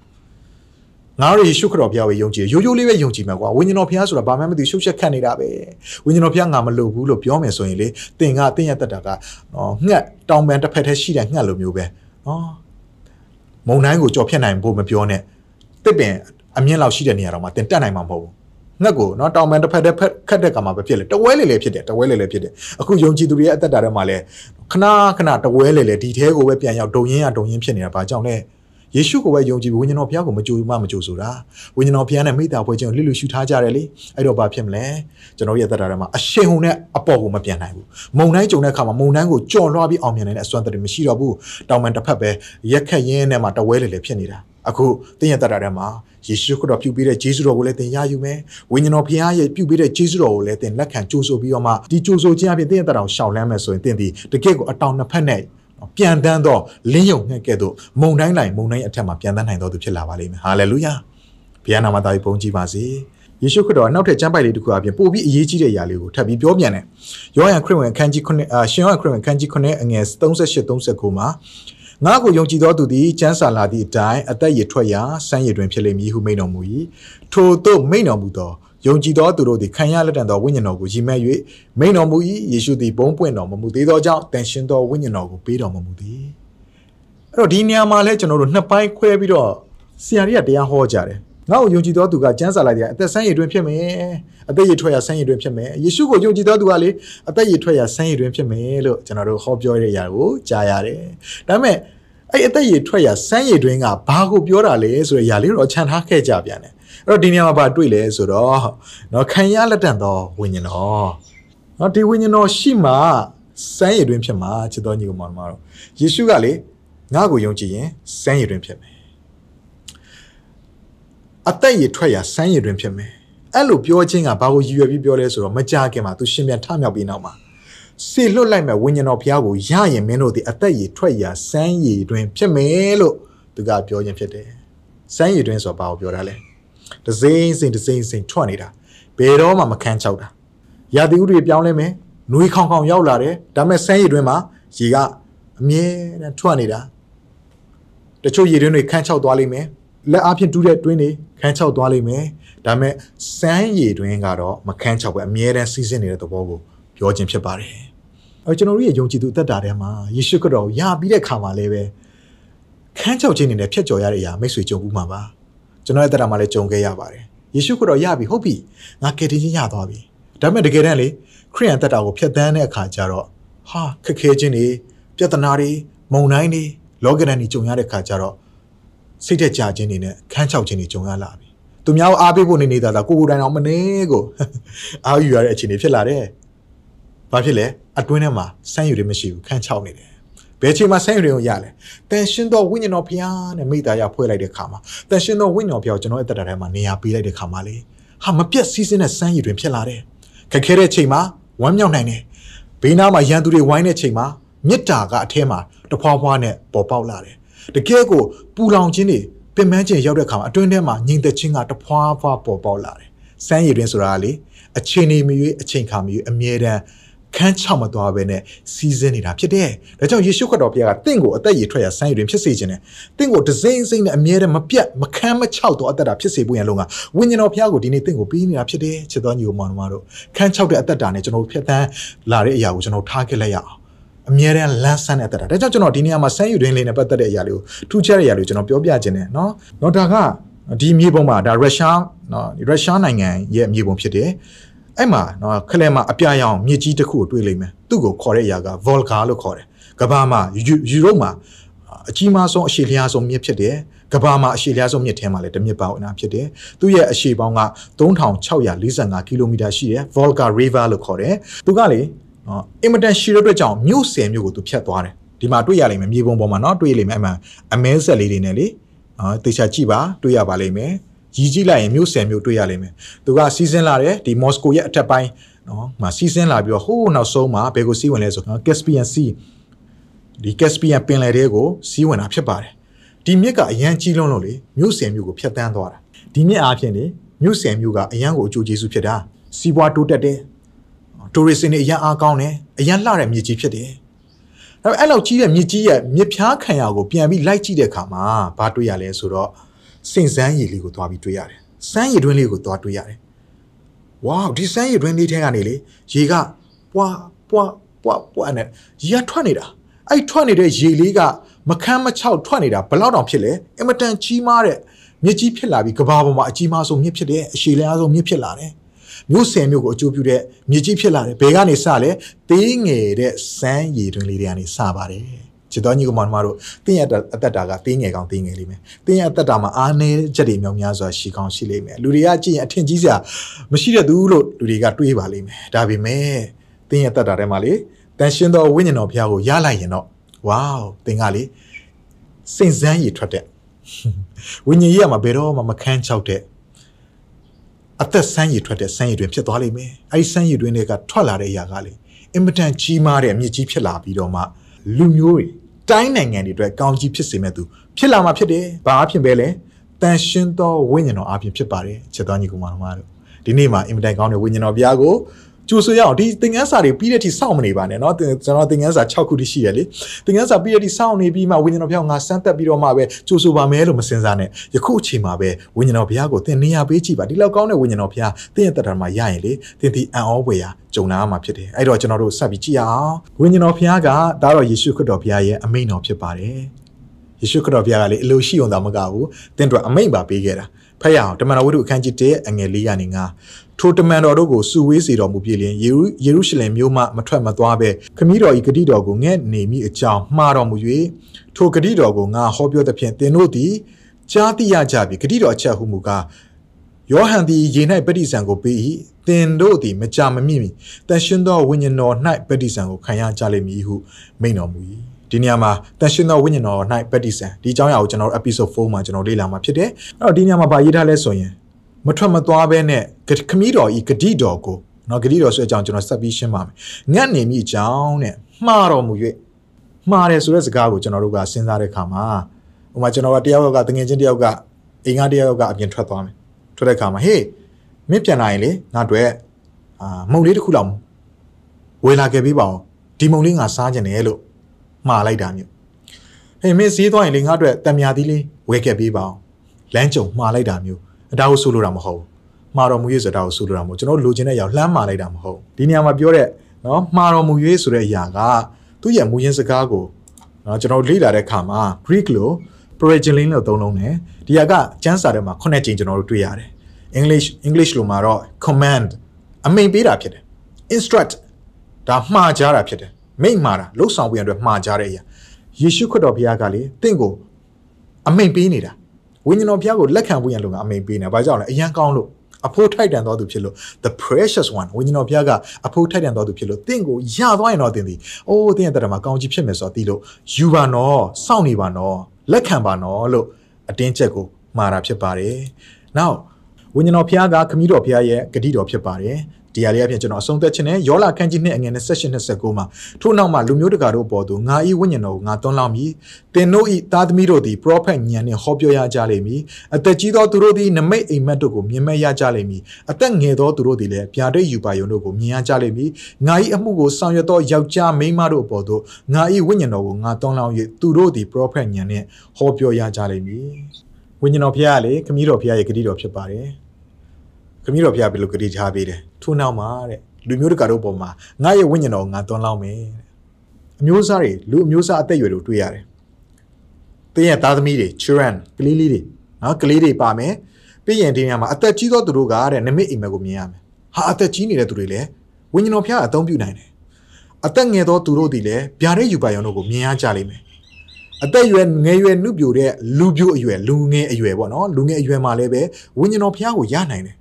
ငါတို့ယေရှုခရစ်တော်ဘုရားကိုယုံကြည်ရိုးရိုးလေးပဲယုံကြည်မှာကွာဝိညာဉ်တော်ဘုရားဆိုတာဘာမှမသိရှုပ်ရှက်ခတ်နေတာပဲဝိညာဉ်တော်ဘုရားငါမလုပ်ဘူးလို့ပြောမယ်ဆိုရင်လေသင်ကသင်ရဲ့တက်တာကနော်ငှက်တောင်ပန်တစ်ဖက်တည်းရှိတဲ့ငှက်လိုမျိုးပဲနော်မုံတိုင်းကိုကြော်ဖြတ်နိုင်ဖို့မပြောနဲ့တစ်ပင်အမြင့်လောက်ရှိတဲ့နေရာတော့မှသင်တက်နိုင်မှာမဟုတ်ဘူးငှက်ကိုနော်တောင်ပန်တစ်ဖက်တည်းခတ်တဲ့ကမှာပဲဖြစ်လေတဝဲလေလေဖြစ်တယ်တဝဲလေလေဖြစ်တယ်အခုယုံကြည်သူတွေရဲ့အသက်တာထဲမှာလဲခဏခဏတဝဲလေလေဒီထဲကိုပဲပြန်ရောက်ဒုံရင်းရဒုံရင်းဖြစ်နေတာဘာကြောင့်လဲ ယေရှုကိုပဲယုံကြည်ဝိညာဉ်တော်ဘုရားကိုမကြိုမှမကြိုဆိုတာဝိညာဉ်တော်ဘုရားနဲ့မိသားဖွဲ့ခြင်းကိုလှလူရှုထားကြတယ်လေအဲ့တော့ဘာဖြစ်မလဲကျွန်တော်ရဲ့သက်တာထဲမှာအရှိန်ဟုန်နဲ့အပေါ်ကိုမပြန်နိုင်ဘူးမုံတိုင်းကြုံတဲ့အခါမှာမုံတိုင်းကိုကြော်လွှားပြီးအောင်မြင်နိုင်တဲ့အစွမ်းတည်းမရှိတော့ဘူးတောင်ပန်တစ်ဖက်ပဲရက်ခက်ရင်းနဲ့မှတဝဲလေလေဖြစ်နေတာအခုတင်းရဲ့သက်တာထဲမှာယေရှုခရစ်တော်ပြုပေးတဲ့ဂျေဇုတော်ကိုလည်းသင်ရယူမယ်ဝိညာဉ်တော်ဘုရားရဲ့ပြုပေးတဲ့ဂျေဇုတော်ကိုလည်းသင်လက်ခံကြိုးဆိုပြီးတော့မှဒီကြိုးဆိုခြင်းအပြင်တင်းရဲ့သက်တာကိုရှောင်လန်းမယ်ဆိုရင်သင်ဒီတကယ့်ကိုအတောင်နှစ်ဖက်နဲ့ ပြန်တန်းသောလင်းယုံငှက်ကဲ့သို့မုန်တိုင်းတိုင်းမုန်တိုင်းအထက်မှာပြန်တန်းနိုင်တော်သူဖြစ်လာပါလိမ့်မယ်ဟာလေလုယာဘုရားနာမသားကြီးပုံကြည်ပါစေယေရှုခရစ်တော်အနောက်ထက်ကျမ်းပိုက်လေးတစ်ခုအပြင်ပို့ပြီးအရေးကြီးတဲ့အရာလေးကိုထပ်ပြီးပြောပြန်တယ်ယောဟန်ခရစ်ဝင်အခန်းကြီး9အာရှင်ယောဟန်ခရစ်ဝင်အခန်းကြီး9အငယ်38 39မှာငါကိုယုံကြည်သောသူသည်ကျမ်းစာလာသည့်အတိုင်းအသက်ရထွက်ရာစမ်းရည်တွင်ဖြစ်လိမ့်မည်ဟုမိန့်တော်မူ၏ထို့သို့မိန့်တော်မူသော ယုံကြည်သောသူတို့သည်ခံရလက်တန်သောဝိညာဉ်တော်ကိုရည်မှတ်၍မိန့်တော်မူ၏ယေရှုသည်ဘုံပွင့်တော်မမူသေးသောကြောင့်တန်ရှင်သောဝိညာဉ်တော်ကိုပေးတော်မမူသည်အဲ့တော့ဒီနေရာမှာလဲကျွန်တော်တို့နှစ်ပိုင်းခွဲပြီးတော့ဆရာကြီးကတရားဟောကြတယ်ငါ့ကိုယုံကြည်သောသူကကျမ်းစာလိုက်တဲ့အသက်ဆန်းရည်တွင်ဖြစ်မယ်အသက်ရည်ထွက်ရာဆန်းရည်တွင်ဖြစ်မယ်ယေရှုကိုယုံကြည်သောသူကလေအသက်ရည်ထွက်ရာဆန်းရည်တွင်ဖြစ်မယ်လို့ကျွန်တော်တို့ဟောပြောရတဲ့အရာကိုကြားရတယ်ဒါပေမဲ့အဲ့အသက်ရည်ထွက်ရာဆန်းရည်တွင်ကဘာကိုပြောတာလဲဆိုတဲ့အရာလေးတော့ခြံထားခဲ့ကြပြန်တယ် အဲ့တော့ဒီနေရာမှာပါတွေ့လဲဆိုတော့နော်ခံရလက်တန်သောဝိညာဉ်တော်နော်ဒီဝိညာဉ်တော်ရှိမှစမ်းရည်တွင်ဖြစ်မှာချစ်တော်ညီကောင်မတော်ယေရှုကလေငါ့ကိုယုံကြည်ရင်စမ်းရည်တွင်ဖြစ်မယ်အသက်ရည်ထွက်ရာစမ်းရည်တွင်ဖြစ်မယ်အဲ့လိုပြောခြင်းကဘာကိုရည်ရွယ်ပြီးပြောလဲဆိုတော့မကြခင်မှာသူရှင်ပြန်ထမြောက်ပြီးနောက်မှာစေလွတ်လိုက်မဲ့ဝိညာဉ်တော်ဘုရားကိုရရင်မင်းတို့ဒီအသက်ရည်ထွက်ရာစမ်းရည်တွင်ဖြစ်မယ်လို့သူကပြောခြင်းဖြစ်တယ်စမ်းရည်တွင်ဆိုတော့ဘာကိုပြောတာလဲ ဒစိမ့်စိမ့်ဒစိမ့်စိမ့်ထွက်နေတာဘယ်တော့မှမခန်းချောက်တာရာသီဥတုတွေပြောင်းလဲမယ်နှွေးခေါင်ခေါင်ရောက်လာတယ်ဒါပေမဲ့စမ်းရည်တွင်မှာရေကအမြဲတမ်းထွက်နေတာတချို့ရည်တွင်တွေခန်းချောက်သွားလိမ့်မယ်လက်အားဖြင့်တူးတဲ့တွင်းတွေခန်းချောက်သွားလိမ့်မယ်ဒါပေမဲ့စမ်းရည်တွင်ကတော့မခန်းချောက်ပဲအမြဲတမ်းစီးဆင်းနေတဲ့သဘောကိုပြောခြင်းဖြစ်ပါတယ်အဲကျွန်တော်တို့ရဲ့ယုံကြည်သူအသက်တာထဲမှာယေရှုခရစ်တော်ကိုယပြီးတဲ့ခါမှာလည်းပဲခန်းချောက်ခြင်းနေနဲ့ဖြတ်ကျော်ရတဲ့အရာမိတ်ဆွေကြုံဘူးမှာပါ ကျွန်တော်ရဲ့တက်တာမှာလည်းကြုံခဲ့ရပါတယ်ယေရှုခရစ်တော်ရပြီဟုတ်ပြီငါကယ်တင်ခြင်းရသွားပြီဒါပေမဲ့တကယ်တမ်းလေခရိယန်တက်တာကိုဖျက်ဆီးတဲ့အခါကျတော့ဟာခက်ခဲခြင်းတွေပြဿနာတွေမုန်တိုင်းတွေလောကဓာတ်တွေကြုံရတဲ့အခါကျတော့စိတ်သက်ကြခြင်းတွေနဲ့ခန်းချောက်ခြင်းတွေကြုံရလာပြီသူများအားပေးဖို့နေနေတာဒါကိုကိုတိုင်အောင်မနေကိုအာယူရတဲ့အခြေအနေဖြစ်လာတယ်ဘာဖြစ်လဲအတွင်းထဲမှာစမ်းယူတွေမရှိဘူးခန်းချောက်နေတယ် ဘယ်ချိန်မှာဆန်းရုံရလဲတန်ရှင်သောဝိညာဉ်တော်ဘုရားနဲ့မိသားရဖွဲ့လိုက်တဲ့ခါမှာတန်ရှင်သောဝိညာဉ်တော်ဘုရားကျွန်တော်အသက်တာထဲမှာနေရာပေးလိုက်တဲ့ခါမှာလေဟာမပြတ်စီးစင်းတဲ့စမ်းရည်တွင်ဖြစ်လာတယ်ခက်ခဲတဲ့ချိန်မှာဝမ်းမြောက်နိုင်တယ်ဘေးနားမှာရန်သူတွေဝိုင်းတဲ့ချိန်မှာမေတ္တာကအထဲမှာတဖွာဖွာနဲ့ပေါ်ပေါက်လာတယ်တကယ်ကိုပူလောင်ခြင်းတွေပင်ပန်းခြင်းရောက်တဲ့ခါမှာအတွင်းထဲမှာညီသက်ခြင်းကတဖွာဖွာပေါ်ပေါက်လာတယ်စမ်းရည်တွင်ဆိုတာလေအချိန်နေမရွေးအချိန်ခါမရွေးအမြဲတမ်း ခန်းချောက်မသွားဘဲနဲ့စီးဆင်းနေတာဖြစ်တယ်။ဒါကြောင့်ယေရှုခရစ်တော်ဘုရားကတင့်ကိုအသက်ရည်ထွက်ရဆန်းရည်တွင်ဖြစ်စေခြင်းနဲ့တင့်ကိုဒစိမ့်စိမ့်နဲ့အမြဲတမ်းမပြတ်မခမ်းမချောက်တော့အသက်တာဖြစ်စေဖို့ရန်လုံကဝိညာဉ်တော်ဘုရားကိုဒီနေ့တင့်ကိုပေးနေတာဖြစ်တယ်ချစ်တော်ညီအစ်မောင်တို့ခန်းချောက်တဲ့အသက်တာနဲ့ကျွန်တော်ဖြတ်သန်းလာတဲ့အရာကိုကျွန်တော်ထားခဲ့လိုက်ရအောင်အမြဲတမ်းလန်းဆန်းတဲ့အသက်တာဒါကြောင့်ကျွန်တော်ဒီနေရာမှာဆန်းယူတွင်လေးနဲ့ပတ်သက်တဲ့အရာလေးကိုထူးခြားတဲ့အရာလေးကိုကျွန်တော်ပြောပြခြင်းနဲ့နော်။နောက်ဒါကဒီမြေပုံမှာဒါရုရှားနော်ရုရှားနိုင်ငံရဲ့မြေပုံဖြစ်တယ်။ အဲ့မှာနော်ခလဲမှာအပြာရောင်မြေကြီးတစ်ခုကိုတွေ့လိမ့်မယ်သူ့ကိုခေါ်တဲ့အရာက Volga လို့ခေါ်တယ်ကဘာမှာယူရိုမှာအကြီးမားဆုံးအရှေ့လျားဆုံးမြစ်ဖြစ်တယ်ကဘာမှာအရှေ့လျားဆုံးမြစ်ထဲမှာလည်းတစ်မြစ်ပေါင်းအနာဖြစ်တယ်သူ့ရဲ့အရှေ့ပေါင်းက3645ကီလိုမီတာရှိတယ် Volga River လို့ခေါ်တယ်သူကလေနော်အင်မတန်ရှည်တဲ့အတွက်ကြောင့်မြို့ဆယ်မြို့ကိုသူဖြတ်သွားတယ်ဒီမှာတွေ့ရလိမ့်မယ်မြေပုံပေါ်မှာနော်တွေ့ရလိမ့်မယ်အမှန်အမဲဆက်လေးတွေနဲ့လေနော်တေချာကြည့်ပါတွေ့ရပါလိမ့်မယ် ရည်ကြည့်လိုက်ရင်မြို့ဆယ်မြို့တွေ့ရလိမ့်မယ်သူကစီးစင်းလာတယ်ဒီမော်စကိုရဲ့အထက်ပိုင်းနော်မှာစီးစင်းလာပြီးတော့ဟိုးနောက်ဆုံးမှာဘယ်ကိုစီးဝင်လဲဆိုတော့ Caspian Sea ဒီ Caspian ပင်လယ်ထဲကိုစီးဝင်တာဖြစ်ပါတယ်ဒီမြစ်ကအရန်ကြီးလုံးလို့လေမြို့ဆယ်မြို့ကိုဖျက်ဆီးသွားတာဒီမြစ်အားဖြင့်လေမြို့ဆယ်မြို့ကအရန်ကိုအကျိုးကျေးဇူးဖြစ်တာစီးပွားတိုးတက်တယ်တိုရစ်စင်တွေအရန်အားကောင်းတယ်အရန်လှတဲ့မြစ်ကြီးဖြစ်တယ်ဒါပေမဲ့အဲ့လောက်ကြီးတဲ့မြစ်ကြီးရဲ့မြစ်ဖြားခံရကိုပြန်ပြီးလိုက်ကြည့်တဲ့အခါမှာဘာတွေ့ရလဲဆိုတော့ စင်စမ်းရည်လေးကိုသွားပြီးတွေ့ရတယ်။စမ်းရည်တွင်းလေးကိုသွားတွေ့ရတယ်။ဝေါဒီစမ်းရည်တွင်းလေးထဲကနေလေရေကပွားပွားပွားပွားနဲ့ရေကထွက်နေတာ။အဲ့ထွက်နေတဲ့ရေလေးကမခမ်းမချောက်ထွက်နေတာဘယ်လောက်တောင်ဖြစ်လဲ။အင်မတန်ကြီးမားတဲ့မြစ်ကြီးဖြစ်လာပြီးကဘာပေါ်မှာအကြီးမားဆုံးမြစ်ဖြစ်တယ်။အရှည်လျားဆုံးမြစ်ဖြစ်လာတယ်။မြို့ဆယ်မြို့ကိုအကျိုးပြုတဲ့မြစ်ကြီးဖြစ်လာတယ်။ဘယ်ကနေစလဲ။သေးငယ်တဲ့စမ်းရည်တွင်းလေးတွေကနေစပါတယ်။ ချစ်တော်ညီကောင်မတို့တင်းရအသက်တာကတင်းငယ်ကောင်တင်းငယ်လေးမယ်တင်းရအသက်တာမှာအားနည်းချက်တွေမြောက်များစွာရှိကောင်းရှိလိမ့်မယ်လူတွေကကြည့်ရင်အထင်ကြီးစရာမရှိတဲ့သူလို့လူတွေကတွေးပါလိမ့်မယ်ဒါပေမဲ့တင်းရအသက်တာထဲမှာလေတန်ရှင်းသောဝိညာဉ်တော်ဘုရားကိုရလိုက်ရင်တော့ဝေါတင်းကလေစိတ်စမ်းရည်ထွက်တဲ့ဝိညာဉ်ကြီးကမှဘယ်တော့မှမခန်းချောက်တဲ့အသက်ဆန်းရည်ထွက်တဲ့ဆန်းရည်တွင်ဖြစ်သွားလိမ့်မယ်အဲဒီဆန်းရည်တွင်တွေကထွက်လာတဲ့အရာကလေအင်မတန်ကြီးမားတဲ့အမြင့်ကြီးဖြစ်လာပြီးတော့မှလူမျိုးတွေ တိုင်းနိုင်ငံတွေအတွက်ကောင်းကြီးဖြစ်စေမဲ့သူဖြစ်လာမှာဖြစ်တယ်။ဘာအဖြစ်ပဲလဲ။တန်ရှင်းသောဝိညာဉ်တော်အပြင်ဖြစ်ပါတယ်။ချက်တော်ညီကောင်မတို့ဒီနေ့မှာအင်မတန်ကောင်းတဲ့ဝိညာဉ်တော်ဘုရားကို ကျိုးဆိုရအောင်ဒီသင်ခန်းစာတွေပြီးတဲ့အထိစောင့်မနေပါနဲ့เนาะကျွန်တော်သင်ခန်းစာ6ခုတည်းရှိရလေသင်ခန်းစာပြီးတဲ့အထိစောင့်နေပြီးမှဝိညာဉ်တော်ဘုရားငါစမ်းသက်ပြီးတော့မှပဲကျိုးဆိုပါမယ်လို့မစင်စားနဲ့ယခုအချိန်မှာပဲဝိညာဉ်တော်ဘုရားကိုသင်နေရာပေးကြည့်ပါဒီလောက်ကောင်းတဲ့ဝိညာဉ်တော်ဘုရားသင်ရဲ့တက်တာမှာရရင်လေသင်ဒီအံ့ဩဖွယ်ရာဂျုံနာမှာဖြစ်တယ်အဲ့တော့ကျွန်တော်တို့ဆက်ပြီးကြည့်ရအောင်ဝိညာဉ်တော်ဘုရားကဒါတော့ယေရှုခရစ်တော်ဘုရားရဲ့အမိန့်တော်ဖြစ်ပါတယ်ယေရှုခရစ်တော်ဘုရားကလေအလိုရှိအောင်သာမကဘူးသင်တို့အမိန့်ပါပေးခဲ့တာ ဖတ်ရအောင်တမန်တော်ဝိတ္ထုအခန်းကြီး1အငယ်၄ရာနေငါထိုတမန်တော်တို့ကိုစုဝေးစေတော်မူပြီလျင်ယေရုယေရုရှလင်မြို့မှမထွက်မသွားဘဲခမည်းတော်ဤဂတိတော်ကိုငဲ့နေမိအကြောင်းမှားတော်မူ၍ထိုဂတိတော်ကိုငါဟောပြောသဖြင့်သင်တို့သည်ကြားသိရကြပြီဂတိတော်အချက်ဟုမူကားယောဟန်သည်ရေ၌ပဋိဆန်ကိုပေး၏သင်တို့သည်မကြမမြင့်မီတန်ရှင်းသောဝိညာဉ်တော်၌ပဋိဆန်ကိုခံရကြလိမ့်မည်ဟုမိန့်တော်မူ၏ ဒီနေရာမှာတန်ရှင်းသောဝိညာဉ်တော်၌ပဋိဆန်ဒီအကြောင်းအရာကိုကျွန်တော် episode 4မှာကျွန်တော်လေ့လာမှာဖြစ်တယ်အဲ့တော့ဒီနေရာမှာဗာရေးထားလဲဆိုရင်မထွက်မသွားဘဲနဲ့ခမည်းတော်ဤဂတိတော်ကိုနော်ဂတိတော်ဆိုတဲ့အကြောင်းကျွန်တော်ဆက်ပြီးရှင်းပါမယ်ငတ်နေမိအကြောင်းနဲ့မှားတော်မူ၍မှားတယ်ဆိုတဲ့စကားကိုကျွန်တော်တို့ကစဉ်းစားတဲ့အခါမှာဥပမာကျွန်တော်ကတယောက်ကတငယ်ချင်းတယောက်ကအိမ်ကတယောက်ကအပြင်ထွက်သွားမယ်ထွက်တဲ့အခါမှာဟေးမင်းပြန်လာရင်လေငါတို့အာမုံလေးတစ်ခုလောက်ဝေလာခဲ့ပေးပါဦးဒီမုံလေးငါစားကြတယ်လို့ မှားလိုက်တာမျိုးဟေးမင်းဈေးသွားရင်လေငါတို့တံမြာသီးလေးဝယ်ခဲ့ပေးပါဦးလမ်းကြုံမှားလိုက်တာမျိုးဒါကိုဆိုလိုတာမဟုတ်ဘူးမှားတော်မူရေးဆိုတာကိုဆိုလိုတာမဟုတ်ကျွန်တော်လိုချင်တဲ့ရောက်လှမ်းမှာလိုက်တာမဟုတ်ဒီနေရာမှာပြောတဲ့နော်မှားတော်မူရေးဆိုတဲ့အရာကသူ့ရဲ့မူရင်းစကားကိုနော်ကျွန်တော်လေ့လာတဲ့အခါမှာ Greek လို့ progenin လို့သုံးလုံးတယ်ဒီဟာကကျမ်းစာထဲမှာခုနှစ်ကြိမ်ကျွန်တော်တို့တွေ့ရတယ် English English လို့မှာတော့ command အမိန်ပေးတာဖြစ်တယ် instruct ဒါမှားကြတာဖြစ်တယ် မိန့်မှားတာလှုပ်ဆောင်ပေးရတဲ့မှားကြတဲ့အရာယေရှုခရစ်တော်ဘုရားကလေတင့်ကိုအမိန်ပေးနေတာဝိညာဉ်တော်ဘုရားကိုလက်ခံဖို့ရန်လို့ကအမိန်ပေးနေ။ဘာကြောင့်လဲအရန်ကောင်းလို့အဖို့ထိုက်တန်တော်သူဖြစ်လို့ the precious one ဝိညာဉ်တော်ဘုရားကအဖို့ထိုက်တန်တော်သူဖြစ်လို့တင့်ကိုရသွားရင်တော့တင်သည်။အိုးတင့်ရဲ့တက်တာမှာကောင်းကြီးဖြစ်မယ်ဆိုတော့သိလို့ယူပါနော်စောင့်နေပါနော်လက်ခံပါနော်လို့အတင်းချက်ကိုမှားတာဖြစ်ပါတယ်။ Now ဝိညာဉ်တော်ဘုရားကခမည်းတော်ဘုရားရဲ့ဂတိတော်ဖြစ်ပါတယ်။ ဒီဟာလေးအပြင်ကျွန်တော်အဆုံးသက်ခြင်းနဲ့ယောလာခန်းကြီးနှစ်အငယ်28 29မှာထို့နောက်မှာလူမျိုးတကာတို့ပေါ်သို့ငါဤဝိညာဉ်တော်ကိုငါသွန်းလောင်းမည်သင်တို့ဤသားသမီးတို့သည်ပရောဖက်ညံနှင့်ဟောပြောရကြလိမ့်မည်အသက်ကြီးသောသူတို့သည်နမိတ်အိမ်မက်တို့ကိုမြင်မဲ့ရကြလိမ့်မည်အသက်ငယ်သောသူတို့သည်လည်းဗျာဒိတ်ယူပါယုံတို့ကိုမြင်ရကြလိမ့်မည်ငါဤအမှုကိုဆောင်ရွက်သောယောက်ျားမိန်းမတို့ပေါ်သို့ငါဤဝိညာဉ်တော်ကိုငါသွန်းလောင်း၍သူတို့သည်ပရောဖက်ညံနှင့်ဟောပြောရကြလိမ့်မည်ဝိညာဉ်တော်ဖခင်ကလေခမည်းတော်ဖခင်ရဲ့ဂတိတော်ဖြစ်ပါတယ် ခမည်းတော်ဖခင်ဘယ်လိုဂတိထားပေးတယ်ထို့နောက်မှာတဲ့လူမျိုးတကာတို့ပေါ်မှာငါရဲ့ဝိညာဉ်တော်ငါသွန်းလောင်းမယ်တဲ့အမျိုးသားတွေလူအမျိုးသားအသက်အရွယ်တို့တွေ့ရတယ်။တင်းရဲ့သားသမီးတွေ children ကလေးလေးတွေနော်ကလေးတွေပါမယ်။ပြီးရင်ဒီနေရာမှာအသက်ကြီးသောသူတို့ကတဲ့နမိတ်အိမ်မက်ကိုမြင်ရမယ်။ဟာအသက်ကြီးနေတဲ့သူတွေလည်းဝိညာဉ်တော်ဖျားအသုံးပြုနိုင်တယ်။အသက်ငယ်သောသူတို့ဒီလည်းဗျာဒိတ်ယူပါရုံတို့ကိုမြင်ရကြလိမ့်မယ်။အသက်ရွယ်ငယ်ရွယ်နှုတ်ပြိုတဲ့လူပြိုအရွယ်လူငယ်အရွယ်ပေါ့နော်လူငယ်အရွယ်မှာလည်းပဲဝိညာဉ်တော်ဖျားကိုရနိုင်တယ်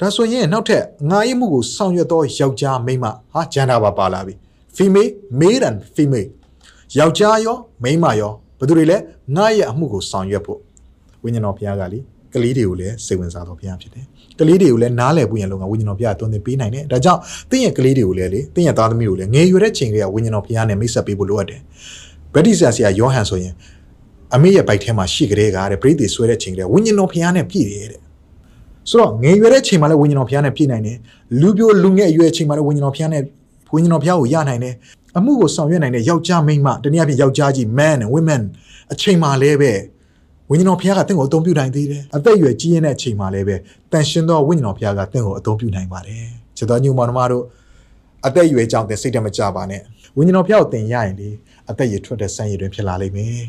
ဒါဆိုရင်နောက်ထပ်ငါ၏မှုကိုဆောင်ရွက်သောယောက်ျားမိန်းမဟာဂျန်ဒါပါပါလာပြီ female male and female ယောက်ျားရောမိန်းမရောဘယ်သူတွေလဲငါရဲ့အမှုကိုဆောင်ရွက်ဖို့ဝိညာဉ်တော်ဘုရားကလေကလေးတွေကိုလည်းစိတ်ဝင်စားတော်ဘုရားဖြစ်တယ်ကလေးတွေကိုလည်းနားလည်ဖို့ရန်လုံကဝိညာဉ်တော်ဘုရားတွန်းသင်ပေးနိုင်တယ်ဒါကြောင့်သင်ရဲ့ကလေးတွေကိုလည်းလေသင်ရဲ့သားသမီးကိုလည်းငယ်ရွယ်တဲ့ချိန်တွေကဝိညာဉ်တော်ဘုရားနဲ့မိတ်ဆက်ပေးဖို့လိုအပ်တယ်ဗက်ဒီဆရာဆရာယောဟန်ဆိုရင်အမေရဲ့ဘိုက်ထဲမှာရှိကြတဲ့ကတဲ့ပြိတ္တိဆွဲတဲ့ချိန်ကဝိညာဉ်တော်ဘုရားနဲ့ပြည့်တယ်တဲ့ ဆိုတော့ငယ်ရွယ်တဲ့ချိန်မှာလည်းဝိညာဉ်တော်ဘုရားနဲ့ပြည့်နိုင်တယ်လူပြိုလူငယ်အရွယ်ချိန်မှာလည်းဝိညာဉ်တော်ဘုရားနဲ့ဝိညာဉ်တော်ဘုရားကိုရနိုင်တယ်အမှုကိုဆောင်ရွက်နိုင်တဲ့ယောက်ျားမိန်းမတနည်းအားဖြင့်ယောက်ျားကြီး man and women အချိန်မှာလည်းပဲဝိညာဉ်တော်ဘုရားကတင့်ကိုအသုံးပြုနိုင်သေးတယ်အသက်အရွယ်ကြီးရင်တဲ့အချိန်မှာလည်းပဲတန်ရှင်သောဝိညာဉ်တော်ဘုရားကတင့်ကိုအသုံးပြုနိုင်ပါတယ်ခြေတော်ညူမောင်နှမတို့အသက်အရွယ်ကြောင့်တင်စိတ်တမကြပါနဲ့ဝိညာဉ်တော်ဘုရားကိုသင်ရရင်လေအသက်ရည်ထွက်တဲ့စံရည်တွင်ဖြစ်လာလိမ့်မယ်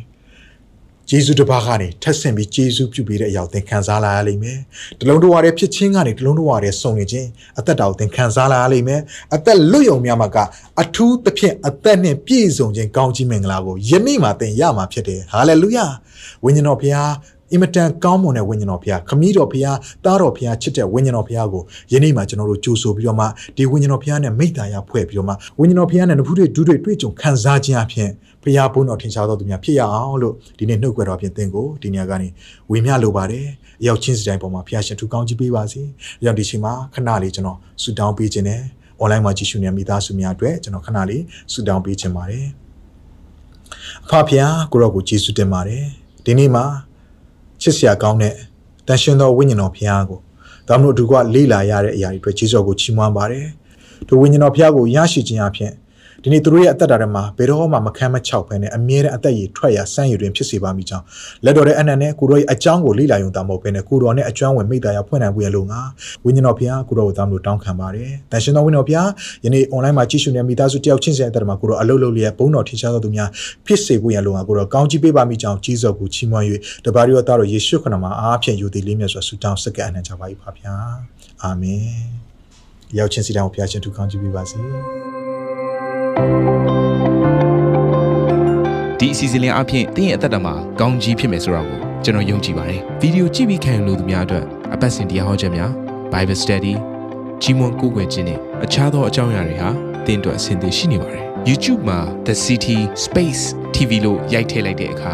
ဂျေဇုတပါးကနေထက်ဆင့်ပြီးဂျေဇုပြုပေးတဲ့အရာကိုသင်ခံစားလာရလိမ့်မယ်။တလုံးတော်ရတဲ့ဖြစ်ချင်းကနေတလုံးတော်ရတဲ့စုံနေခြင်းအသက်တာကိုသင်ခံစားလာရလိမ့်မယ်။အသက်လွတ်ယုံများမှာကအထူးသဖြင့်အသက်နဲ့ပြည့်စုံခြင်းကောင်းကြီးမင်္ဂလာကိုယနေ့မှသင်ရမှာဖြစ်တယ်။ဟာလေလုယာ။ဝိညာဉ်တော်ဘုရားအင်မတန်ကောင်းမွန်တဲ့ဝိညာဉ်တော်ဘုရားခမည်းတော်ဘုရားတားတော်ဘုရားချစ်တဲ့ဝိညာဉ်တော်ဘုရားကိုယနေ့မှကျွန်တော်တို့ကြိုဆိုပြီးတော့မှဒီဝိညာဉ်တော်ဘုရားနဲ့မိတ္တာရဖွဲ့ပြီးတော့မှဝိညာဉ်တော်ဘုရားနဲ့နဖူးတွေဒူးတွေတွေ့ကြုံခံစားခြင်းအပြင် ဘုရားဘုန်းတော်ထင်ရှားတော်သူများဖြစ်ရအောင်လို့ဒီနေ့နှုတ်ခွက်တော်ဖြင့်သင်ကိုဒီနေရာကနေဝေမျှလိုပါတယ်အရောက်ချင်းစီတိုင်းပေါ်မှာဘုရားရှင်ထူကောင်းကြီးပေးပါစေ။ရောက်ဒီချိန်မှာခဏလေးကျွန်တော်ဆုတောင်းပေးခြင်းနဲ့ online မှာကြည့်ရှုနေမိသားစုများအတွက်ကျွန်တော်ခဏလေးဆုတောင်းပေးခြင်းပါတယ်။အဖဖျားကိုရောကိုယေရှုတင်ပါတယ်ဒီနေ့မှာချစ်စရာကောင်းတဲ့တန်ရှင်သောဝိညာဉ်တော်ဖျားကိုဒါမှမဟုတ်အတူကလေ့လာရတဲ့အရာတွေအတွက်ယေရှုကိုချီးမွမ်းပါတယ်ဒီဝိညာဉ်တော်ဖျားကိုရရှိခြင်းအပြင် ဒီနေ့သူတို့ရဲ့အသက်တာထဲမှာဘယ်တော့မှမခမ်းမချောက်ဖဲနဲ့အမြဲတမ်းအသက်ရည်ထွက်ရဆန်းရည်တွင်ဖြစ်စေပါမိကြောင်းလက်တော်တဲ့အနန္နဲ့ကိုတော်ရဲ့အကြောင်းကိုလေ့လာယုံတာမဟုတ်ဘဲနဲ့ကိုတော်နဲ့အကျွမ်းဝင်မိသားရဖွင့်နိုင်ဖို့ရလို့ငါဝိညာဉ်တော်ဖျားကိုတော်ကိုသားမလို့တောင်းခံပါတယ်။တန်ရှင်တော်ဝိညာဉ်တော်ဖျားယနေ့ online မှာကြည့်ရှုနေမိသားစုတယောက်ချင်းစီအသက်တာမှာကိုတော်အလုပ်လုပ်လျက်ဘုန်းတော်ထင်ရှားသောသူများဖြစ်စေဖို့ရလို့ငါကိုတော်ကောင်းချီးပေးပါမိကြောင်းကြီးစော်ကိုချီးမွမ်း၍တပါးရီတော်သားတော်ယေရှုခရစ်မှာအားဖြင့်ယူသည်လေးမြတ်စွာဆုတောင်းစက္ကအနန္တကြပါ၏ပါဗျာ။အာမင်။ရောက်ချင်းစီတောင်းဖျားရှင်သူကောင်းချီးပေးပါစေ။ ဒီအစီအစဉ်လေးအပြင်တင်းရဲ့အသက်တာမှာကောင်းကြီးဖြစ်မယ်ဆိုတာကိုကျွန်တော်ယုံကြည်ပါတယ်ဗီဒီယိုကြည့်ပြီးခံယူလို့သူများအတွက်အပတ်စဉ်တရားဟောခြင်းများ Bible Study ကြီးမွန်ကိုယ်ွယ်ခြင်းနဲ့အခြားသောအကြောင်းအရာတွေဟာတင်းအတွက်အဆင်သင့်ရှိနေပါတယ် YouTube မှာ The City Space TV လို့ရိုက်ထည့်လိုက်တဲ့အခါ